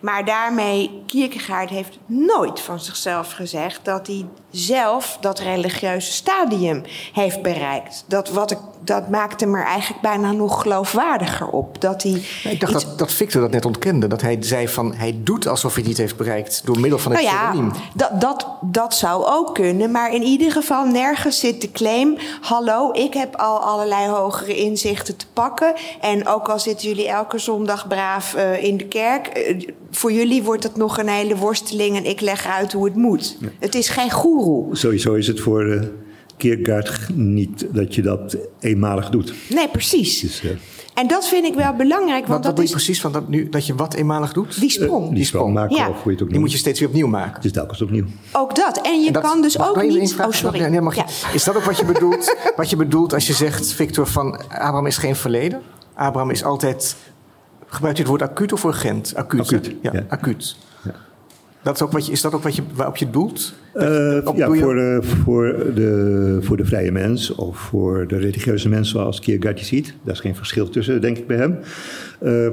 Maar daarmee, Kierkegaard heeft nooit van zichzelf gezegd dat hij zelf dat religieuze stadium heeft bereikt. Dat, wat ik, dat maakt hem er eigenlijk bijna nog geloofwaardiger op. Dat hij ik dacht dat, dat Victor dat net ontkende. Dat hij zei van hij doet alsof hij het niet heeft bereikt door middel van het nou ja, Dat, dat, dat zou ook kunnen. Maar in ieder geval nergens zit de claim... hallo, ik heb al allerlei hogere inzichten te pakken. En ook al zitten jullie elke zondag braaf uh, in de kerk... Uh, voor jullie wordt het nog een hele worsteling en ik leg uit hoe het moet. Het is geen goeroe. Sowieso is het voor uh, Kierkegaard niet dat je dat eenmalig doet. Nee, precies. Dus, uh, en dat vind ik wel belangrijk. Want wat, dat wat is... je precies van dat, nu, dat je wat eenmalig doet? Die sprong. Uh, die sprong maken, ja. of hoe je het ook Die moet je steeds weer opnieuw maken. Het is telkens opnieuw. Ook dat. En je en dat, kan dus ook niet... Oh, sorry. Nee, mag je. Is dat ook wat je, bedoelt, wat je bedoelt als je zegt, Victor, van Abraham is geen verleden? Abraham is altijd... Gebruikt je het woord acuut of urgent? Acuut. Acuut. Ja, ja. acuut. Dat is, ook wat je, is dat ook wat je, waarop je doelt? Uh, op, ja, voor de, voor, de, voor de vrije mens of voor de religieuze mens zoals Kierkegaard je ziet. Daar is geen verschil tussen, denk ik, bij hem. Uh,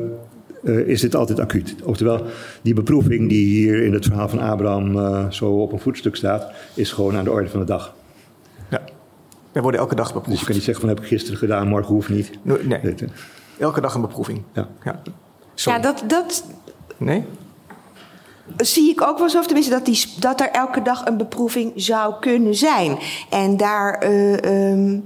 uh, is dit altijd acuut. Oftewel, die beproeving die hier in het verhaal van Abraham zo op een voetstuk staat, is gewoon aan de orde van de dag. Ja, wij worden elke dag beproefd. Dus je kan niet zeggen van heb ik gisteren gedaan, morgen hoeft niet. Nee, nee. elke dag een beproeving. Ja, ja. ja dat, dat... Nee? Zie ik ook wel zo, tenminste, dat, die, dat er elke dag een beproeving zou kunnen zijn. En daar uh, um,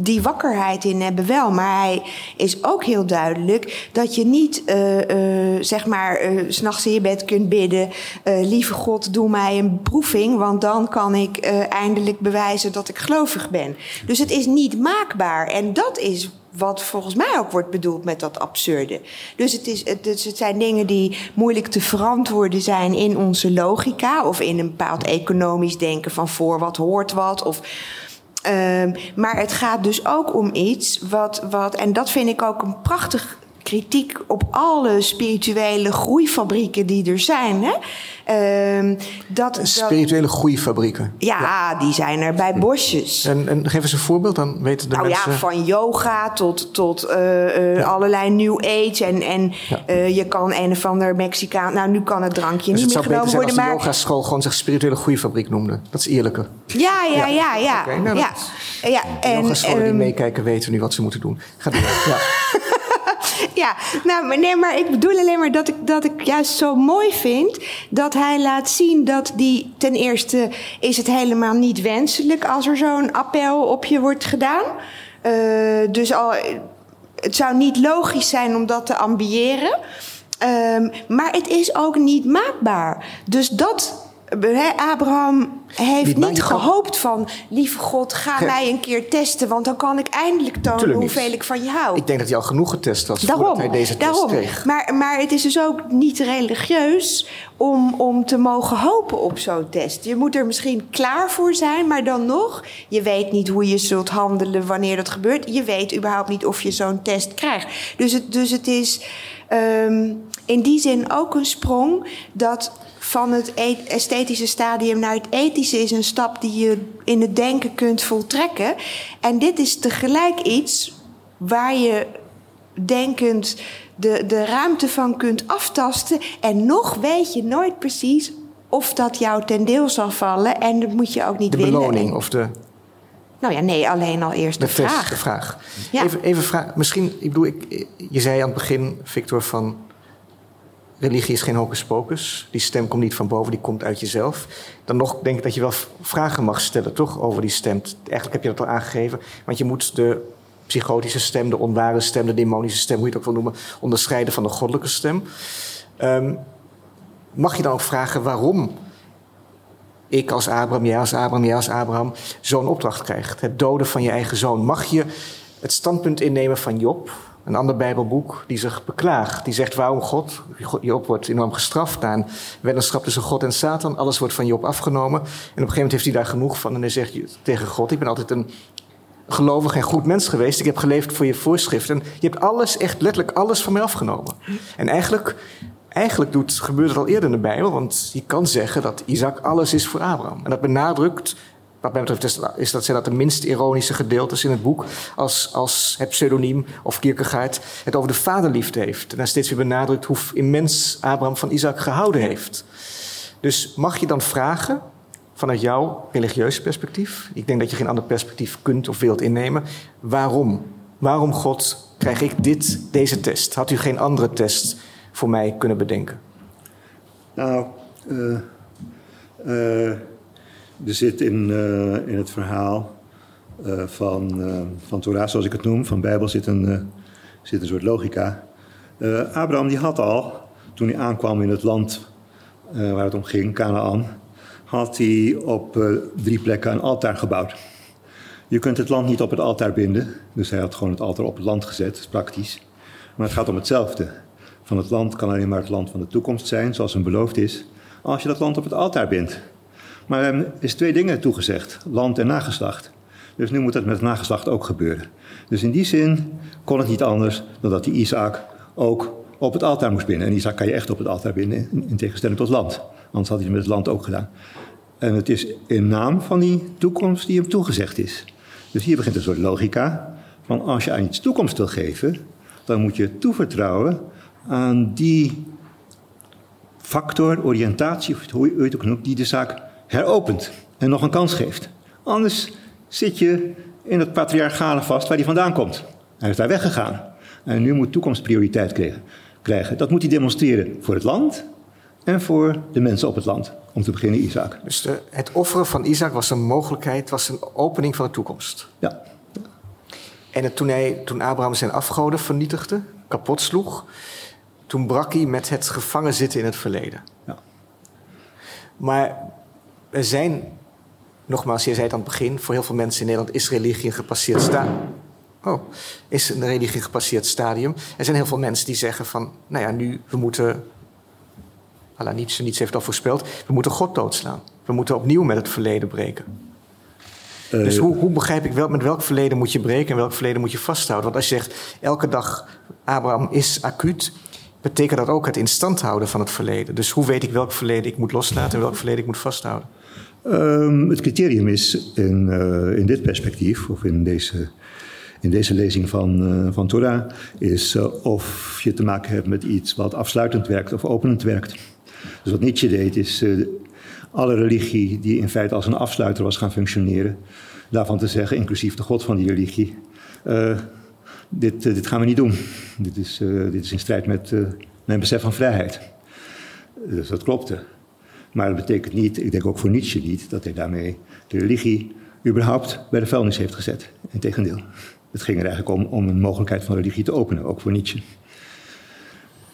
die wakkerheid in hebben wel. Maar hij is ook heel duidelijk dat je niet, uh, uh, zeg maar, s'nachts in je bed kunt bidden: Lieve God, doe mij een beproeving, want dan kan ik eindelijk bewijzen dat ik gelovig ben. Dus het is niet maakbaar. En dat is wat volgens mij ook wordt bedoeld met dat absurde. Dus het, is, het, dus het zijn dingen die moeilijk te verantwoorden zijn in onze logica of in een bepaald economisch denken van voor wat hoort wat. Of, um, maar het gaat dus ook om iets wat, wat, en dat vind ik ook een prachtig kritiek op alle spirituele groeifabrieken die er zijn. Hè? Uh, dat, spirituele dat, groeifabrieken. Ja, ja, die zijn er bij bosjes. En, en geef eens een voorbeeld, dan weten de nou mensen... ja, van yoga tot, tot uh, uh, ja. allerlei new age. En, en ja. uh, je kan een of ander Mexicaan... Nou, nu kan het drankje dus niet meer genomen worden, maar... de yogaschool gewoon zich spirituele groeifabriek noemde. Dat is eerlijker. Ja, ja, ja, ja. Okay, nou, ja. en, die meekijken weten nu wat ze moeten doen. Ga door. ja. ja, nou, maar, nee, maar ik bedoel alleen maar dat ik, dat ik juist zo mooi vind dat hij laat zien dat die ten eerste is het helemaal niet wenselijk als er zo'n appel op je wordt gedaan. Uh, dus al, het zou niet logisch zijn om dat te ambiëren. Um, maar het is ook niet maakbaar. Dus dat Abraham heeft niet gehoopt van... lieve God, ga mij een keer testen... want dan kan ik eindelijk tonen hoeveel ik van je hou. Ik denk dat hij al genoeg getest was daarom, voordat hij deze test daarom. kreeg. Maar, maar het is dus ook niet religieus om, om te mogen hopen op zo'n test. Je moet er misschien klaar voor zijn, maar dan nog... je weet niet hoe je zult handelen wanneer dat gebeurt. Je weet überhaupt niet of je zo'n test krijgt. Dus het, dus het is um, in die zin ook een sprong... dat van het esthetische stadium naar het ethische is een stap die je in het denken kunt voltrekken. En dit is tegelijk iets waar je denkend de, de ruimte van kunt aftasten. En nog weet je nooit precies of dat jou ten deel zal vallen. En dat moet je ook niet de willen. De beloning of de... Nou ja, nee, alleen al eerst de, de vraag. Test, de vraag. Ja. Even, even vraag. Misschien, ik bedoel, ik, je zei aan het begin, Victor, van religie is geen hocus pocus. Die stem komt niet van boven, die komt uit jezelf. Dan nog denk ik dat je wel vragen mag stellen, toch, over die stem. Eigenlijk heb je dat al aangegeven. Want je moet de psychotische stem, de onware stem, de demonische stem, hoe je het ook wil noemen, onderscheiden van de goddelijke stem. Um, mag je dan ook vragen waarom ik als Abraham, jij als Abraham, jij als Abraham zo'n opdracht krijgt? Het doden van je eigen zoon. Mag je het standpunt innemen van Job, een ander Bijbelboek, die zich beklaagt. Die zegt waarom God, Job wordt enorm gestraft na een weddenschap tussen God en Satan. Alles wordt van Job afgenomen. En op een gegeven moment heeft hij daar genoeg van. En hij zegt tegen God, ik ben altijd een gelovig en goed mens geweest. Ik heb geleefd voor je voorschriften. Je hebt alles, echt letterlijk alles van mij afgenomen. En eigenlijk, eigenlijk doet, gebeurt het al eerder in de Bijbel. Want je kan zeggen dat Isaac alles is voor Abraham. En dat benadrukt wat mij betreft is dat, zijn dat de minst ironische gedeeltes in het boek. Als, als het pseudoniem of Kierkegaard het over de vaderliefde heeft. En dan steeds weer benadrukt hoe immens Abraham van Isaac gehouden heeft. Dus mag je dan vragen, vanuit jouw religieus perspectief... ik denk dat je geen ander perspectief kunt of wilt innemen... waarom? Waarom, God, krijg ik dit, deze test? Had u geen andere test voor mij kunnen bedenken? Nou, uh er zit in, uh, in het verhaal uh, van, uh, van zoals ik het noem, van Bijbel, zit een, zit een soort logica. Abraham die had al, toen hij aankwam in het land waar het om ging, Canaan, had hij op drie plekken een altaar gebouwd. Je kunt het land niet op het altaar binden, dus hij had gewoon het altaar op het land gezet, dat is praktisch. Maar het gaat om hetzelfde. Van het land kan alleen maar het land van de toekomst zijn, zoals een beloofd is, als je dat land op het altaar bindt. Maar er is twee dingen toegezegd: land en nageslacht. Dus nu moet dat met het nageslacht ook gebeuren. Dus in die zin kon het niet anders dan dat die Isaac ook op het altaar moest binnen. En Isaac kan je echt op het altaar binnen, in tegenstelling tot land. Anders had hij het met het land ook gedaan. En het is in naam van die toekomst die hem toegezegd is. Dus hier begint een soort logica. Van als je aan iets toekomst wil geven, dan moet je toevertrouwen aan die factor, oriëntatie, hoe je het ook noemt, die de zaak heropent en nog een kans geeft. Anders zit je in het patriarchale vast waar hij vandaan komt. Hij is daar weggegaan. En nu moet toekomst prioriteit krijgen. Dat moet hij demonstreren voor het land en voor de mensen op het land. Om te beginnen Isaac. Dus de, het offeren van Isaac was een mogelijkheid, was een opening van de toekomst. Ja. En het, toen, hij, toen Abraham zijn afgoden vernietigde, kapot sloeg, toen brak hij met het gevangen zitten in het verleden. Ja. Maar er zijn, nogmaals, je zei het aan het begin, voor heel veel mensen in Nederland is religie een gepasseerd stadium. Oh, is een religie gepasseerd stadium. Er zijn heel veel mensen die zeggen van, nou ja, nu, we moeten, Allah, niets, niets heeft al voorspeld, we moeten God doodslaan. We moeten opnieuw met het verleden breken. Uh, dus hoe, hoe, begrijp ik wel, met welk verleden moet je breken en welk verleden moet je vasthouden? Want als je zegt, elke dag Abraham is acuut, betekent dat ook het in stand houden van het verleden. Dus hoe weet ik welk verleden ik moet loslaten en welk verleden ik moet vasthouden? Um, het criterium is in, uh, in dit perspectief, of in deze, in deze lezing van, uh, van Torah, is uh, of je te maken hebt met iets wat afsluitend werkt of openend werkt. Dus wat Nietzsche deed, is alle religie die in feite als een afsluiter was gaan functioneren, daarvan te zeggen, inclusief de God van die religie, dit, dit gaan we niet doen. Dit is, dit is in strijd met mijn besef van vrijheid. Dus dat klopte. Maar dat betekent niet, ik denk ook voor Nietzsche niet, dat hij daarmee de religie überhaupt bij de vuilnis heeft gezet. Integendeel. Het ging er eigenlijk om, om een mogelijkheid van religie te openen, ook voor Nietzsche.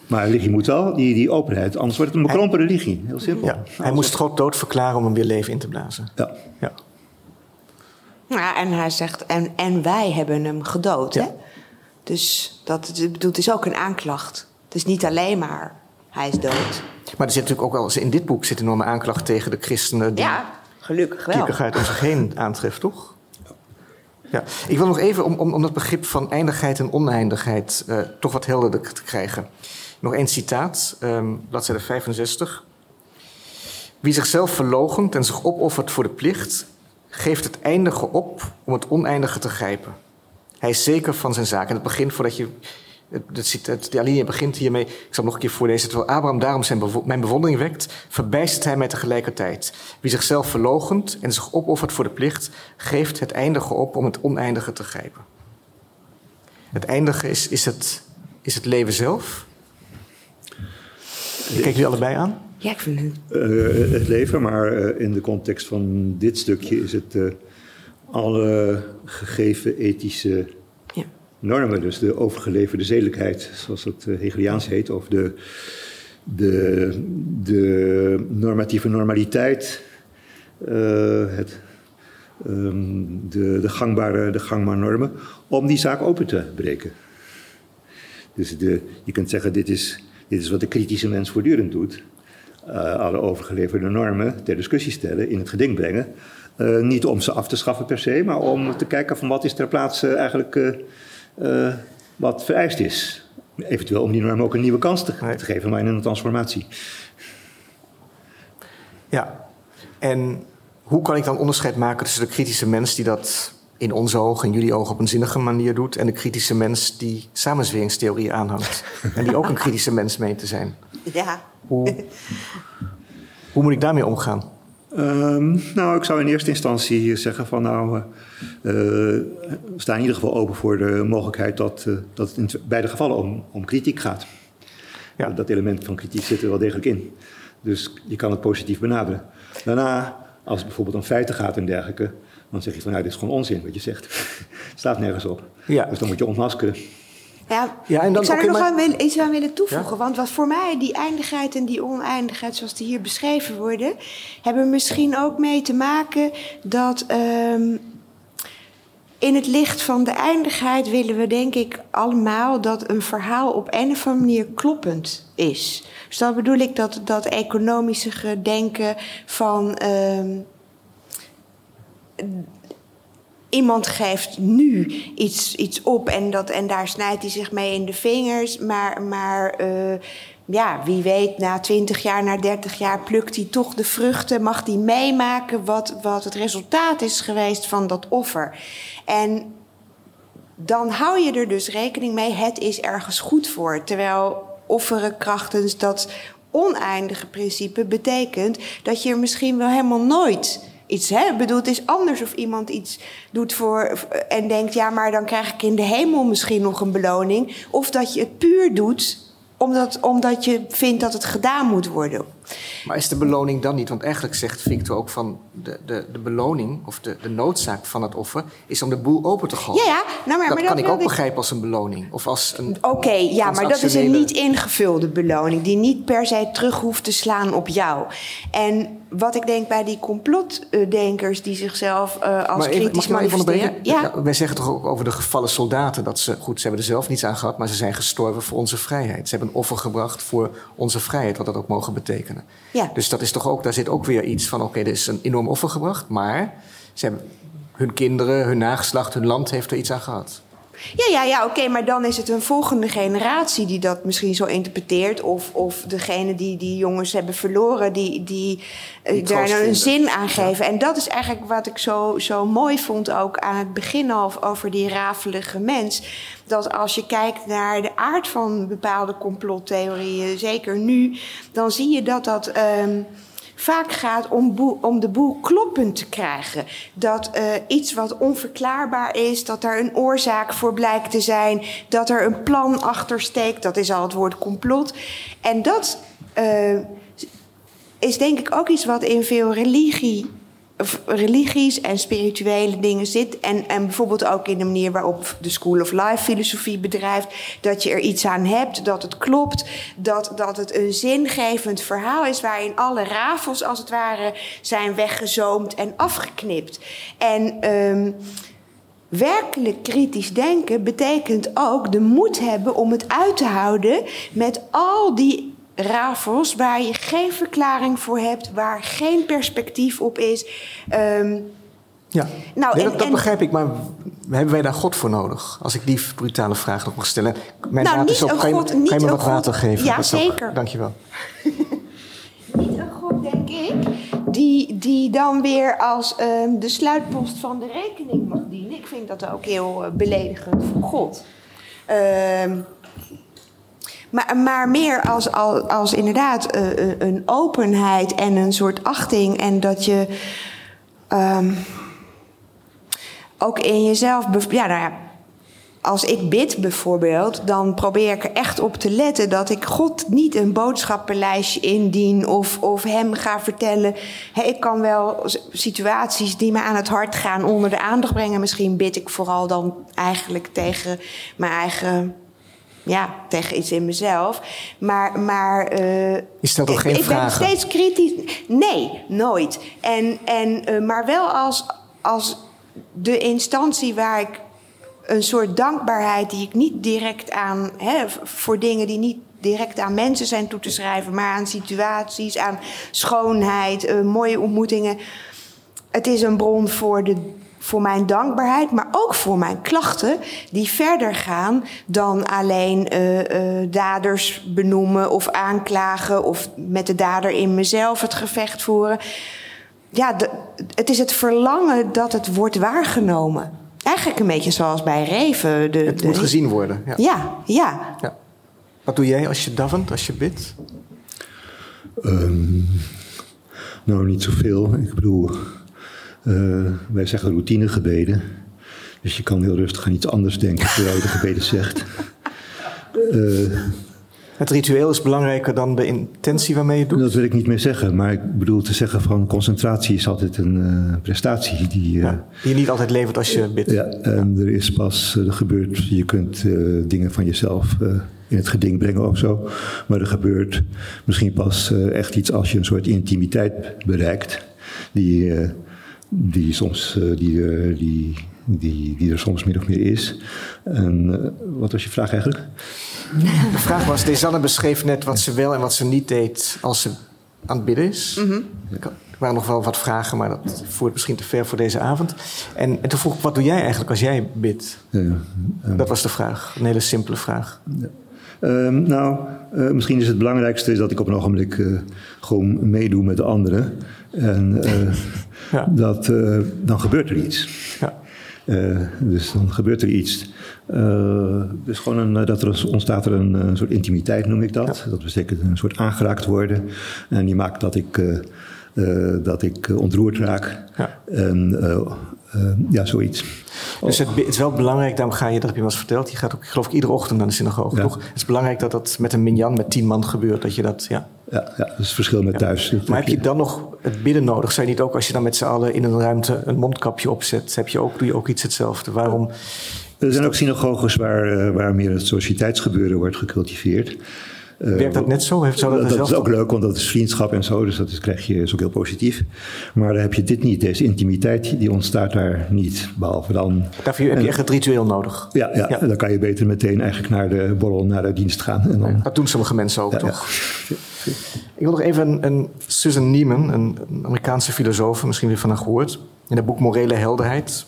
Maar religie moet wel, die, die openheid, anders wordt het een bekrompen religie. Heel simpel. Ja, hij moest God dood verklaren om hem weer leven in te blazen. Ja. ja. Ja, en hij zegt, en, en wij hebben hem gedood. Hè? Dus dat bedoelt, is ook een aanklacht. Het is niet alleen maar hij is dood. Maar er zit natuurlijk ook wel, in dit boek zit een enorme aanklacht tegen de christenen. Die ja, gelukkig wel. Kierkegaard om zich heen aantreft, toch? Ja. Ik wil nog even, om, om, om dat begrip van eindigheid en oneindigheid uh, toch wat helderder te krijgen. Nog één citaat, um, bladzijde 65. Wie zichzelf verloochent en zich opoffert voor de plicht, geeft het eindige op om het oneindige te grijpen. Hij is zeker van zijn zaak. En het begint voordat je het, de alinea begint hiermee, ik zal nog een keer voorlezen. Terwijl Abraham daarom zijn mijn bewondering wekt, verbijstert hij mij tegelijkertijd. Wie zichzelf verlogent en zich opoffert voor de plicht, geeft het eindige op om het oneindige te grijpen. Het eindige is, is, het, is het leven zelf. Kijk jullie allebei aan? Ja, ik vind het. Uh, het leven, maar uh, in de context van dit stukje is het uh, alle gegeven ethische normen, dus de overgeleverde zedelijkheid, zoals het uh, Hegeliaans heet, of de, de, de normatieve normaliteit, uh, het ehm, de, de, gangbare, de gangbare normen, om die zaak open te breken. Dus de, je kunt zeggen, dit is, dit is wat de kritische mens voortdurend doet. Uh, alle overgeleverde normen ter discussie stellen, in het geding brengen. Uh, niet om ze af te schaffen per se, maar om te kijken van wat is ter plaatse eigenlijk uh, wat vereist is. Eventueel om die norm ook een nieuwe kans te, te geven, maar in een transformatie. Ja, en hoe kan ik dan onderscheid maken tussen de kritische mens die dat in onze ogen, in jullie ogen op een zinnige manier doet, en de kritische mens die samenzweringstheorie aanhangt en die ook een kritische mens meent te zijn? Ja. Hoe, hoe moet ik daarmee omgaan? Um, nou, ik zou in eerste instantie zeggen van nou, uh, we staan in ieder geval open voor de mogelijkheid dat, uh, dat het in beide gevallen om, om kritiek gaat. Ja. Dat element van kritiek zit er wel degelijk in. Dus je kan het positief benaderen. Daarna, als het bijvoorbeeld om feiten gaat en dergelijke, dan zeg je van nou, dit is gewoon onzin wat je zegt. het staat nergens op. Ja. Dus dan moet je ontmaskeren. Ja, ja en dan, ik zou er nog maar... aan iets aan willen toevoegen. Ja? Want wat voor mij die eindigheid en die oneindigheid, zoals die hier beschreven worden, hebben misschien ook mee te maken dat. Um, in het licht van de eindigheid willen we, denk ik, allemaal dat een verhaal op een of andere manier kloppend is. Dus dan bedoel ik dat, dat economische denken van. Um, iemand geeft nu iets, iets op en, dat, en daar snijdt hij zich mee in de vingers. Maar, maar uh, ja, wie weet, na 20 jaar, na 30 jaar plukt hij toch de vruchten. Mag hij meemaken wat, wat het resultaat is geweest van dat offer. En dan hou je er dus rekening mee, het is ergens goed voor. Terwijl offeren krachtens dat oneindige principe betekent dat je er misschien wel helemaal nooit iets. Hè? Ik bedoel, het is anders of iemand iets doet voor en denkt, ja, maar dan krijg ik in de hemel misschien nog een beloning. Of dat je het puur doet omdat, omdat je vindt dat het gedaan moet worden. Maar is de beloning dan niet? Want eigenlijk zegt Victor ook van de, de, de beloning of de, de noodzaak van het offer is om de boel open te gooien. Ja, ja. Nou, maar, dat maar kan ik ook begrijpen als een beloning. Of als een. Oké, ja, maar dat is een niet ingevulde beloning die niet per se terug hoeft te slaan op jou. En wat ik denk bij die complotdenkers die zichzelf uh, als maar even, kritisch mag manifesteren. Ja? ja? wij zeggen toch ook over de gevallen soldaten dat ze, goed, ze hebben er zelf niets aan gehad, maar ze zijn gestorven voor onze vrijheid. Ze hebben een offer gebracht voor onze vrijheid, wat dat ook mogen betekenen. Ja. Dus dat is toch ook, daar zit ook weer iets van: oké, okay, er is een enorm offer gebracht, maar ze hebben hun kinderen, hun nageslacht, hun land heeft er iets aan gehad. Ja, ja, ja, oké, maar dan is het een volgende generatie die dat misschien zo interpreteert. Of, of degene die die jongens hebben verloren, die, die, die daar nou een zin aan geven. Ja. En dat is eigenlijk wat ik zo, zo mooi vond ook aan het begin al over die rafelige mens. Dat als je kijkt naar de aard van bepaalde complottheorieën, zeker nu, dan zie je dat dat. Um, vaak gaat om, om de boel kloppend te krijgen. Dat uh, iets wat onverklaarbaar is, dat er een oorzaak voor blijkt te zijn, dat er een plan achter steekt, dat is al het woord complot. En dat uh, is denk ik ook iets wat in veel religie religies en spirituele dingen zit. En, en bijvoorbeeld ook in de manier waarop de School of Life filosofie bedrijft. Dat je er iets aan hebt, dat het klopt. Dat, dat het een zingevend verhaal is waarin alle rafels als het ware zijn weggezoomd en afgeknipt. En. Um, Werkelijk kritisch denken betekent ook de moed hebben om het uit te houden met al die rafels waar je geen verklaring voor hebt, waar geen perspectief op is. Um, ja, nou, en, dat, dat en, begrijp ik, maar hebben wij daar God voor nodig? Als ik die brutale vraag nog mag stellen. Mijn nou, is ook, God, kan je, kan je me wat God, water geven? Ja, zeker. Ook, dankjewel. niet een God, denk ik, die, die dan weer als um, de sluitpost van de rekening mag dienen. Ik vind dat ook heel uh, beledigend voor God. Um, maar, maar meer als, als, inderdaad uh, een openheid en een soort achting. En dat je um, ook in jezelf. Ja, nou ja, als ik bid bijvoorbeeld, dan probeer ik er echt op te letten dat ik God niet een boodschappenlijstje indien of, of hem ga vertellen. Ik kan wel situaties die me aan het hart gaan onder de aandacht brengen. Misschien bid ik vooral dan eigenlijk tegen mijn eigen ja, tegen iets in mezelf. Maar. maar uh, je stelt toch geen ik, vragen? Ik ben steeds kritisch. Nee, nooit. En, en, uh, maar wel als. als de instantie waar ik een soort dankbaarheid die ik niet direct aan, hè, voor dingen die niet direct aan mensen zijn toe te schrijven, maar aan situaties, aan schoonheid, uh, mooie ontmoetingen. Het is een bron voor, de, voor mijn dankbaarheid, maar ook voor mijn klachten, die verder gaan dan alleen uh, uh, daders benoemen of aanklagen of met de dader in mezelf het gevecht voeren. Ja, de, het is het verlangen dat het wordt waargenomen. Eigenlijk een beetje zoals bij Reven. De, het moet gezien worden. Ja, ja. ja. ja. Wat doe jij als je davent, als je bidt? Um, nou, niet zoveel. Ik bedoel, uh, wij zeggen routinegebeden. Dus je kan heel rustig aan iets anders denken terwijl je de gebeden zegt. Uh, het ritueel is belangrijker dan de intentie waarmee je het doet? Dat wil ik niet meer zeggen. Maar ik bedoel te zeggen van concentratie is altijd een uh, prestatie die... Ja, die je niet altijd levert als je bidt. Ja, en er is pas, er gebeurt, je kunt dingen van jezelf in het geding brengen of zo. Maar er gebeurt misschien pas echt iets als je een soort intimiteit bereikt. Die, die, soms, uh, die, die, die, die er soms min of meer is. En wat was je vraag eigenlijk? De vraag was, Desanne beschreef net wat ze wel en wat ze niet deed als ze aan het bidden is. Mm -hmm. Er waren nog wel wat vragen, maar dat voert misschien te ver voor deze avond. En, en toen vroeg ik, wat doe jij eigenlijk als jij bidt? Ja. Dat was de vraag, een hele simpele vraag. Ja. Um, nou, uh, misschien is het belangrijkste is dat ik op een ogenblik uh, gewoon meedoe met de anderen. En ja. dat, dan gebeurt er iets. Ja. dus dan gebeurt er iets. dus gewoon een, dat er ontstaat er een, een, soort intimiteit, noem ik dat. Ja. Dat betekent een soort aangeraakt worden. En die maakt dat ik, dat ik ontroerd raak. Ja. En ja, zoiets. Dus het, het, is wel belangrijk, daarom ga je, dat heb je wel eens verteld, je gaat ook, geloof ik, iedere ochtend naar de synagoge, toch? Het is belangrijk dat dat met een minyan, met tien man gebeurt, dat je dat, ja. Ja, ja dat is het verschil met thuis. Maar heb je dan nog het bidden nodig? Je niet ook, als je dan met z'n allen in een ruimte een mondkapje opzet, heb je ook, doe je ook iets hetzelfde? Waarom... Er zijn ook synagoges waar, eh, waar meer het sociëteitsgebeuren wordt gecultiveerd. Uh, Werkt dat net zo? Heeft, zou dat, dat is ook leuk, want dat is vriendschap en zo, dus dat is, krijg je, is ook heel positief. Maar dan heb je dit niet, deze intimiteit, die ontstaat daar niet. Behalve dan. Daarvoor heb je echt het ritueel nodig. Ja, ja, ja. dan kan je beter meteen eigenlijk naar de borrel, naar de dienst gaan. En dan, dat doen sommige mensen ook, ja, toch? Ik wil nog even een, een Susan Neiman, een, een Amerikaanse filosoof, misschien weer van haar gehoord. In het boek Morele Helderheid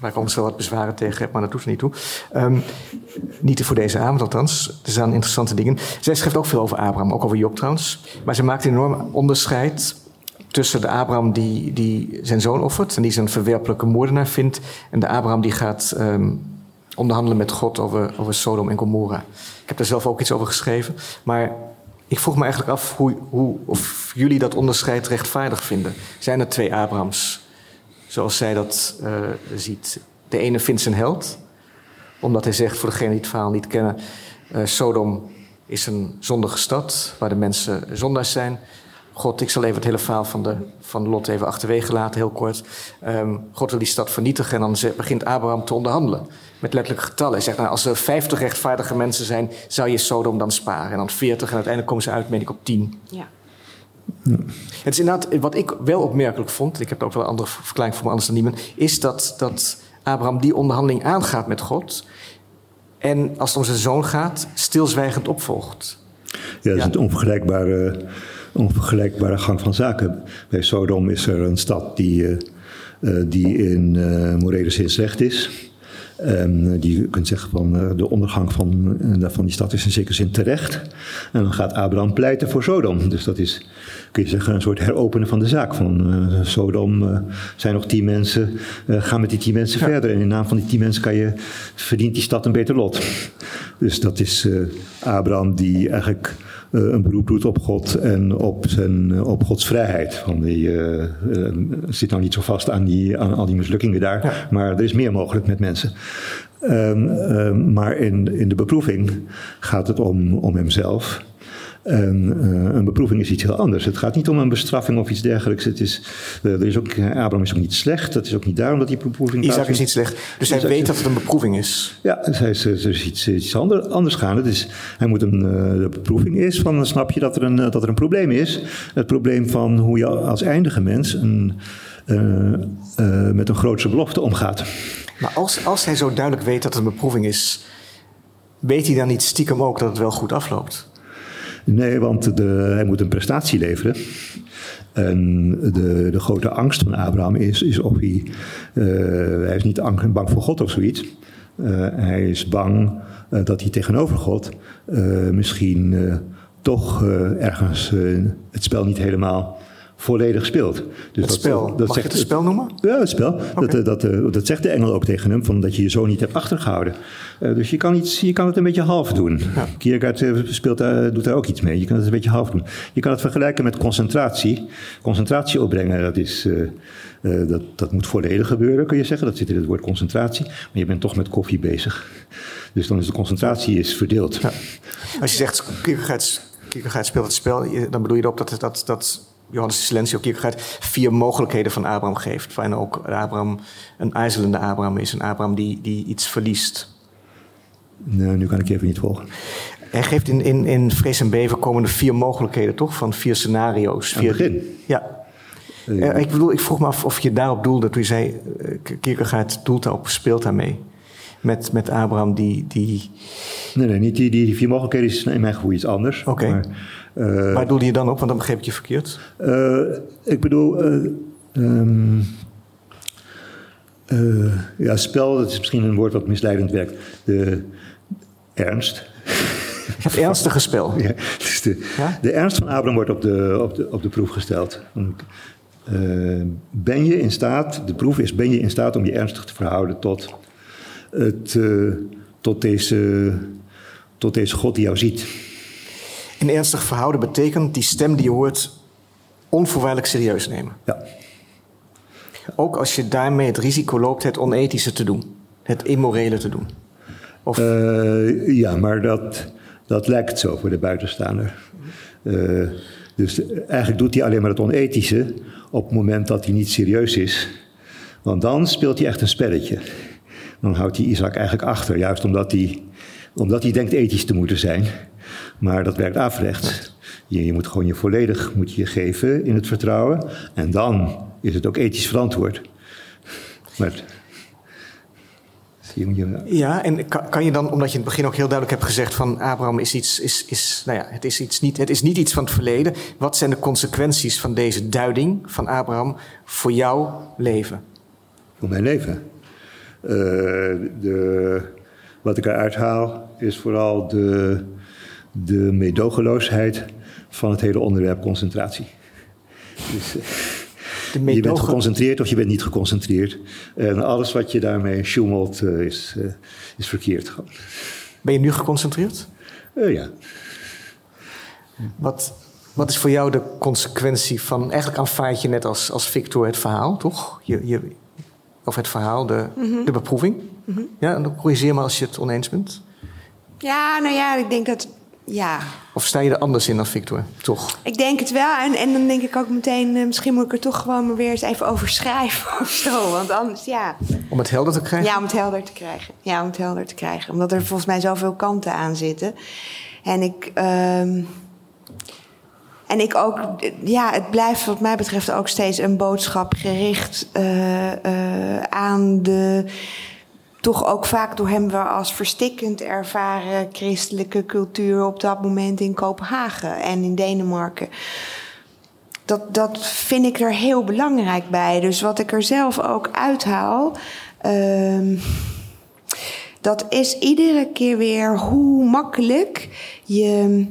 waar ik overigens wel wat bezwaren tegen heb, maar dat doet er niet toe. Um, niet voor deze avond althans. Er zijn interessante dingen. Zij schrijft ook veel over Abraham, ook over Job trouwens. Maar ze maakt een enorm onderscheid tussen de Abraham die, die zijn zoon offert... en die zijn verwerpelijke moordenaar vindt... en de Abraham die gaat um, onderhandelen met God over, over Sodom en Gomorra. Ik heb daar zelf ook iets over geschreven. Maar ik vroeg me eigenlijk af hoe, hoe, of jullie dat onderscheid rechtvaardig vinden. Zijn er twee Abrahams zoals zij dat uh, ziet. De ene vindt zijn held, omdat hij zegt, voor degenen die het verhaal niet kennen, uh, Sodom is een zondige stad waar de mensen zondaars zijn. God, ik zal even het hele verhaal van, de, van Lot even achterwege laten, heel kort. Um, God wil die stad vernietigen en dan begint Abraham te onderhandelen. Met letterlijke getallen. Hij zegt, nou, als er 50 rechtvaardige mensen zijn, zou je Sodom dan sparen. En dan 40 en uiteindelijk komen ze uit, meen ik, op 10. Ja. Het is inderdaad, wat ik wel opmerkelijk vond, ik heb ook wel een andere verklaring voor me anders dan niemand, is dat, dat Abraham die onderhandeling aangaat met God en als het om zijn zoon gaat, stilzwijgend opvolgt. Ja, dat is een onvergelijkbare, onvergelijkbare gang van zaken. Bij Sodom is er een stad die, uh, die in uh, morele zin slecht is. Um, die je kunt zeggen van uh, de ondergang van, van die stad is in zekere zin terecht. En dan gaat Abraham pleiten voor Sodom. Dus dat is, kun je zeggen, een soort heropenen van de zaak. Van uh, Sodom zijn nog tien mensen, ga met die tien mensen verder. En in naam van die tien mensen kan je, verdient die stad een beter lot. Dus dat is Abraham die eigenlijk uh, een beroep doet op God en op, zijn, op Gods vrijheid. Van die, uh, uh, zit nou niet zo vast aan, die, aan al die mislukkingen daar, ja. maar er is meer mogelijk met mensen. Um, um, maar in, in de beproeving gaat het om, om hemzelf. En uh, een beproeving is iets heel anders. Het gaat niet om een bestraffing of iets dergelijks. Het is, uh, er is ook, Abraham is ook niet slecht. Dat is ook niet daarom dat die beproeving Isaac is niet slecht. Dus hij weet dat het een beproeving is. Ja, dus hij is, er is iets, iets ander, anders gaan. is, hij moet een, de beproeving is van, dan snap je dat er, een, dat er een probleem is. Het probleem van hoe je als eindige mens een met een grootse belofte omgaat. Maar als, als hij zo duidelijk weet dat het een beproeving is, weet hij dan niet stiekem ook dat het wel goed afloopt? Nee, want de, hij moet een prestatie leveren. En de, de grote angst van Abraham is, is of hij. Uh, hij is niet bang voor God of zoiets. Uh, hij is bang uh, dat hij tegenover God misschien toch ergens het spel niet helemaal volledig speelt. Dus het dat, spel? Dat Mag zegt, je het spel noemen? Ja, het spel. Dat, eh, dat, eh, dat, zegt de engel ook tegen hem, van dat je je zo niet hebt achtergehouden. Uh, dus je kan, iets, je kan het een beetje half doen. Ja. Kierkegaard speelt, doet daar ook iets mee. Je kan het een beetje half doen. Je kan het vergelijken met concentratie. Concentratie opbrengen, dat, is, uh, dat, dat moet volledig gebeuren, kun je zeggen. Dat zit in het woord concentratie. Maar je bent toch met koffie bezig. Dus dan is de concentratie is verdeeld. Ja. Als je zegt, Kierkegaard, Kierkegaard speelt het spel, dan bedoel je erop dat, dat, dat Johannes de Silencio Kierkegaard vier mogelijkheden van Abraham geeft. Waarin ook Abraham een ijzelende Abraham is. Een Abraham die, die iets verliest. Nee, nu kan ik even niet volgen. Hij geeft in, in, in Vrees en Beven komende vier mogelijkheden, toch? Van vier scenario's. Vier, begin? Ja. Uh, ik, bedoel, ik vroeg me af of je daarop doelde toen je zei... Uh, Kierkegaard doelt daarop, speelt daarmee. Met, met Abraham die, die... Nee, nee, niet die, die, vier mogelijkheden is in mijn gevoel iets anders. Oké. Waar doelde je dan op? Want dan begreep ik je verkeerd. Uh, ik bedoel, um, ja, spel, dat is misschien een woord wat misleidend werkt. De ernst. Het ernstige spel. Ja, dus de, ja? de, ernst van Abraham wordt op de, op de, op de proef gesteld. ben je in staat, de proef is, ben je in staat om je ernstig te verhouden tot, het, tot, deze, tot deze God die jou ziet? In ernstig verhouden betekent die stem die je hoort onvoorwaardelijk serieus nemen. Ja. Ook als je daarmee het risico loopt het onethische te doen, het immorele te doen. Of... Uh, ja, maar dat, dat lijkt zo voor de buitenstaander. Uh, dus eigenlijk doet hij alleen maar het onethische op het moment dat hij niet serieus is. Want dan speelt hij echt een spelletje. Dan houdt hij Isaac eigenlijk achter, juist omdat hij, omdat hij denkt ethisch te moeten zijn. Maar dat werkt averechts. Je, je moet gewoon je volledig moet je geven in het vertrouwen. En dan is het ook ethisch verantwoord. Maar, ja, en kan, kan, je dan, omdat je in het begin ook heel duidelijk hebt gezegd van Abraham is iets, is, is, nou ja, het is iets niet, het is niet iets van het verleden. Wat zijn de consequenties van deze duiding van Abraham voor jouw leven? Voor mijn leven? Uh, de, wat ik eruit haal is vooral de, de meedogenloosheid van het hele onderwerp concentratie. Dus, uh, Je bent geconcentreerd of je bent niet geconcentreerd. En alles wat je daarmee sjoemelt uh, is, uh, is verkeerd. Ben je nu geconcentreerd? ja. Wat, wat is voor jou de consequentie van... Eigenlijk aanvaard je net als, als Victor het verhaal, toch? Je, je, of het verhaal, de, mm -hmm. de beproeving. Mm -hmm. Ja, en dan corrigeer me als je het oneens bent. Ja, nou ja, ik denk dat ja. Of sta je er anders in dan Victor, toch? Ik denk het wel. En, en dan denk ik ook meteen, uh, misschien moet ik er toch gewoon maar weer eens even over schrijven of zo. Want anders, ja. Om het helder te krijgen? Ja, om het helder te krijgen. Ja, om het helder te krijgen. Omdat er volgens mij zoveel kanten aan zitten. En ik... Uh, en ik ook, ja, het blijft wat mij betreft ook steeds een boodschap gericht uh, uh, aan de toch ook vaak door hem wel als verstikkend ervaren christelijke cultuur op dat moment in Kopenhagen en in Denemarken. Dat, dat vind ik er heel belangrijk bij. Dus wat ik er zelf ook uithaal. Uh, dat is iedere keer weer hoe makkelijk je.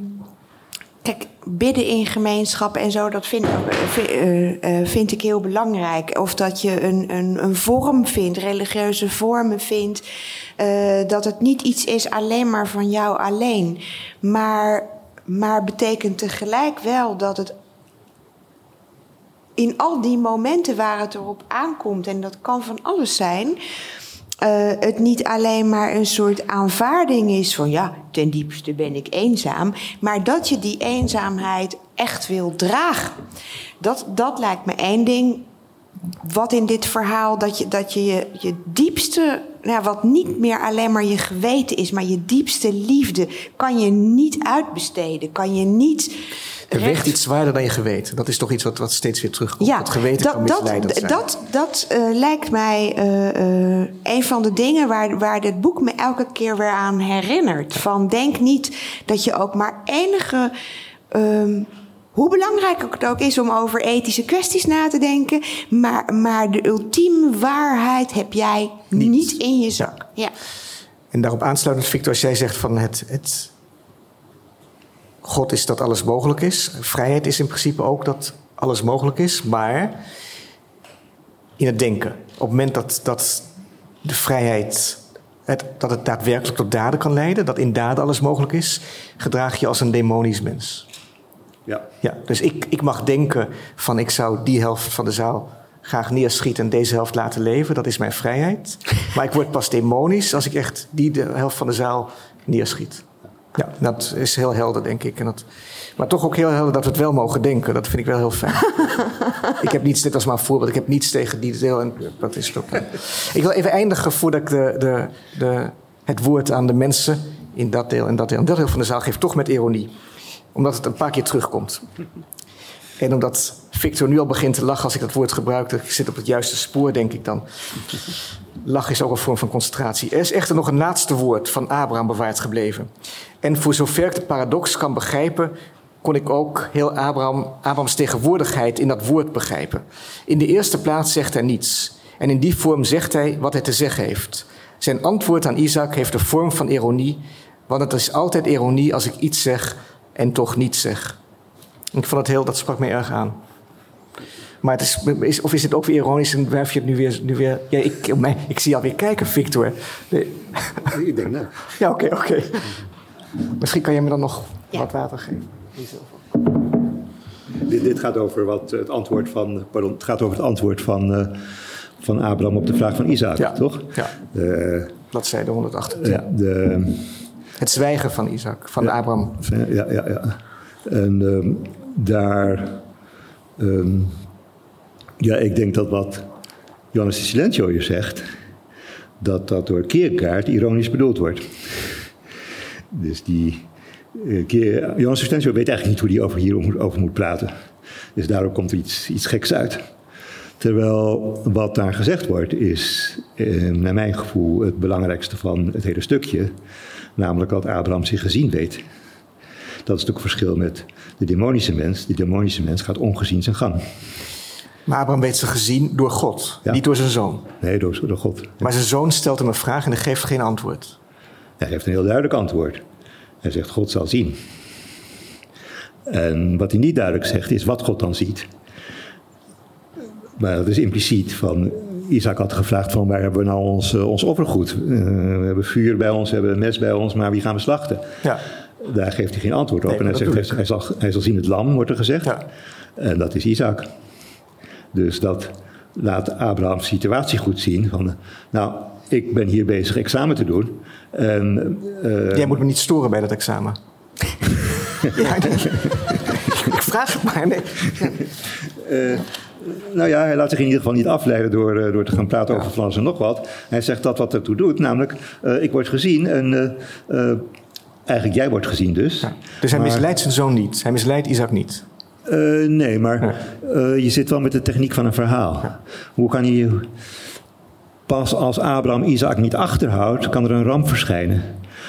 Kijk, bidden in gemeenschap en zo, dat vind, uh, vind ik heel belangrijk. Of dat je een, een, een vorm vindt, religieuze vormen vindt. Dat het niet iets is alleen maar van jou alleen. Maar, maar betekent tegelijk wel dat het in al die momenten waar het erop aankomt, en dat kan van alles zijn uh, het niet alleen maar een soort aanvaarding is van ja, ten diepste ben ik eenzaam, maar dat je die eenzaamheid echt wil dragen. Dat, dat lijkt me één ding wat in dit verhaal, dat je dat je, je, je diepste nou, wat niet meer alleen maar je geweten is, maar je diepste liefde, kan je niet uitbesteden. Kan je niet. Er weegt iets zwaarder dan je geweten. Dat is toch iets wat, wat steeds weer terugkomt. Ja, dat geweten dat, kan misleidend zijn. dat, dat eh, lijkt mij eh, eh, een van de dingen waar, waar dit boek me elke keer weer aan herinnert. Van denk niet dat je ook maar enige. ehm, hoe belangrijk het ook is om over ethische kwesties na te denken. Maar, maar de ultieme waarheid heb jij niet, in je zak. Ja. En daarop aansluitend, Victor, als jij zegt van het, het. God is dat alles mogelijk is. Vrijheid is in principe ook dat alles mogelijk is. Maar in het denken. Op het moment dat, dat de vrijheid. Het, dat het daadwerkelijk tot daden kan leiden. Dat in daden alles mogelijk is. gedraag je als een demonisch mens. Ja. Ja, dus ik, ik mag denken van ik zou die helft van de zaal graag neerschieten en deze helft laten leven. Dat is mijn vrijheid. Maar ik word pas demonisch als ik echt die de helft van de zaal neerschiet. Ja, dat is heel helder, denk ik. En dat, maar toch ook heel helder dat we het wel mogen denken. Dat vind ik wel heel fijn. ik heb niets, dit was maar een voorbeeld, ik heb niets tegen die deel. En dat is ook. Ik wil even eindigen voordat ik de, de, de, het woord aan de mensen in dat deel en dat deel en dat deel van de zaal geef, toch met ironie omdat het een paar keer terugkomt. En omdat Victor nu al begint te lachen als ik dat woord gebruik, dat ik zit op het juiste spoor, denk ik dan. Lachen is ook een vorm van concentratie. Er is echter nog een laatste woord van Abraham bewaard gebleven. En voor zover ik de paradox kan begrijpen, kon ik ook heel Abraham, Abrahams tegenwoordigheid in dat woord begrijpen. In de eerste plaats zegt hij niets. En in die vorm zegt hij wat hij te zeggen heeft. Zijn antwoord aan Isaac heeft de vorm van ironie, want het is altijd ironie als ik iets zeg en toch niets zeg. Ik vond het heel, dat sprak me erg aan. Maar het is, is, of is het ook weer ironisch en werf je het nu weer... Nu weer ja, ik, mij, ik zie je alweer kijken, Victor. Nee. Ik denk, nou. Ja, oké, oké. Misschien kan je me dan nog wat water geven. Dit, dit gaat over wat het antwoord van, pardon, het gaat over het antwoord van, eh, van Abraham op de vraag van Isaac, Ja. toch? Ja. De, Bladzijde 128. ja, de, Het zwijgen van Isaac, van Abraham. ja, ja, ja. En ehm, daar, ehm, ja, ik denk dat wat Johannes de Silentio hier zegt, dat dat door Kierkegaard ironisch bedoeld wordt. Dus die, eh, Johannes de Silentio weet eigenlijk niet hoe hij over hierover over moet praten. Dus daarom komt er iets, iets geks uit. Terwijl wat daar gezegd wordt is, eh, naar mijn gevoel, het belangrijkste van het hele stukje. Namelijk dat Abraham zich gezien weet. Dat is natuurlijk een verschil met de demonische mens. De demonische mens gaat ongezien zijn gang. Maar Abraham weet ze gezien door God, Ja. niet door zijn zoon. Nee, door, door God. Maar zijn zoon stelt hem een vraag en hij geeft geen antwoord. Hij heeft een heel duidelijk antwoord. Hij zegt, God zal zien. En wat hij niet duidelijk zegt, is wat God dan ziet. Maar dat is impliciet van... Isaac had gevraagd van waar hebben we nou ons, eh, ons offergoed? Eh, we hebben vuur bij ons, we hebben een mes bij ons, maar wie gaan we slachten? Ja. Daar geeft hij geen antwoord op. Nee, en hij zegt, hij, zal, hij zal zien het lam, wordt er gezegd. Ja. En dat is Isaac. Dus dat laat Abraham's situatie goed zien. Van, nou, ik ben hier bezig examen te doen. En, eh, Jij moet me niet storen bij dat examen. ja, nee. ik vraag het maar. Nee. Nou ja, hij laat zich in ieder geval niet afleiden door, eh, door te gaan praten over van alles en nog wat. Hij zegt dat wat ertoe doet, namelijk eh, ik word gezien en eh, eigenlijk jij wordt gezien dus. Dus hij Maar- misleidt zijn zoon niet. Hij misleidt Isaac niet. Nee, maar je zit wel met de techniek van een verhaal. Hoe kan je... Pas als Abraham Isaac niet achterhoudt, kan er een ramp verschijnen.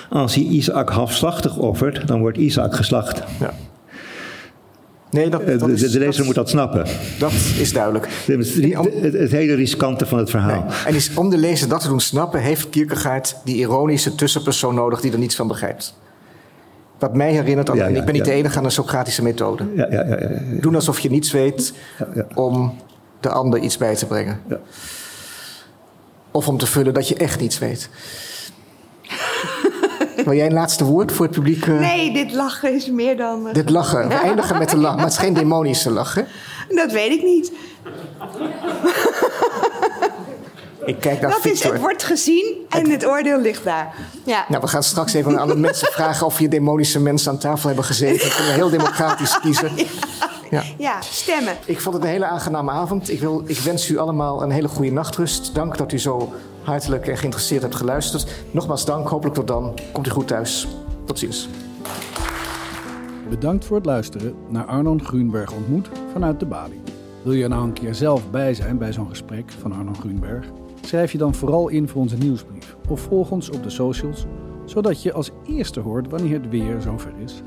Als hij Isaac halfslachtig offert, dan wordt Isaac geslacht. Ja. Nee, dat, Eh, dat de, is, de, de lezer dat, moet dat snappen. dat is duidelijk. Het, het, het hele riskante van het verhaal. Nee. En is, om de lezer dat te doen snappen, heeft Kierkegaard die ironische tussenpersoon nodig die er niets van begrijpt. Wat mij herinnert aan, Ja, en ja, ik ben niet ja. de enige aan de Socratische methode. Ja, ja, ja, ja, ja. Doen alsof je niets weet om de ander iets bij te brengen. Ja. Of om te vullen dat je echt niets weet. Wil jij een laatste woord voor het publiek? eh? Nee, dit lachen is meer dan. eh, Dit lachen. We eindigen met een lach, maar het is geen demonische lach. Hè? Dat weet ik niet. Ik kijk naar Dat is, het wordt gezien en het oordeel ligt daar. Ja. Nou, we gaan straks even aan de mensen vragen of hier demonische mensen aan tafel hebben gezeten. We kunnen heel democratisch kiezen. Ja. ja, stemmen. Ik vond het een hele aangename avond. Ik, wil, ik wens u allemaal een hele goede nachtrust. Dank dat u zo hartelijk en geïnteresseerd hebt geluisterd. Nogmaals dank, hopelijk tot dan. Komt u goed thuis. Tot ziens. Bedankt voor het luisteren naar Arnon Grunberg ontmoet vanuit de Bali. Wil je nou een keer zelf bij zijn bij zo'n gesprek van Arnon Grunberg? Schrijf je dan vooral in voor onze nieuwsbrief of volg ons op de socials, zodat je als eerste hoort wanneer het weer zover is.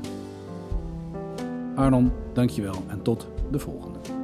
Arnon, dankjewel en tot de volgende.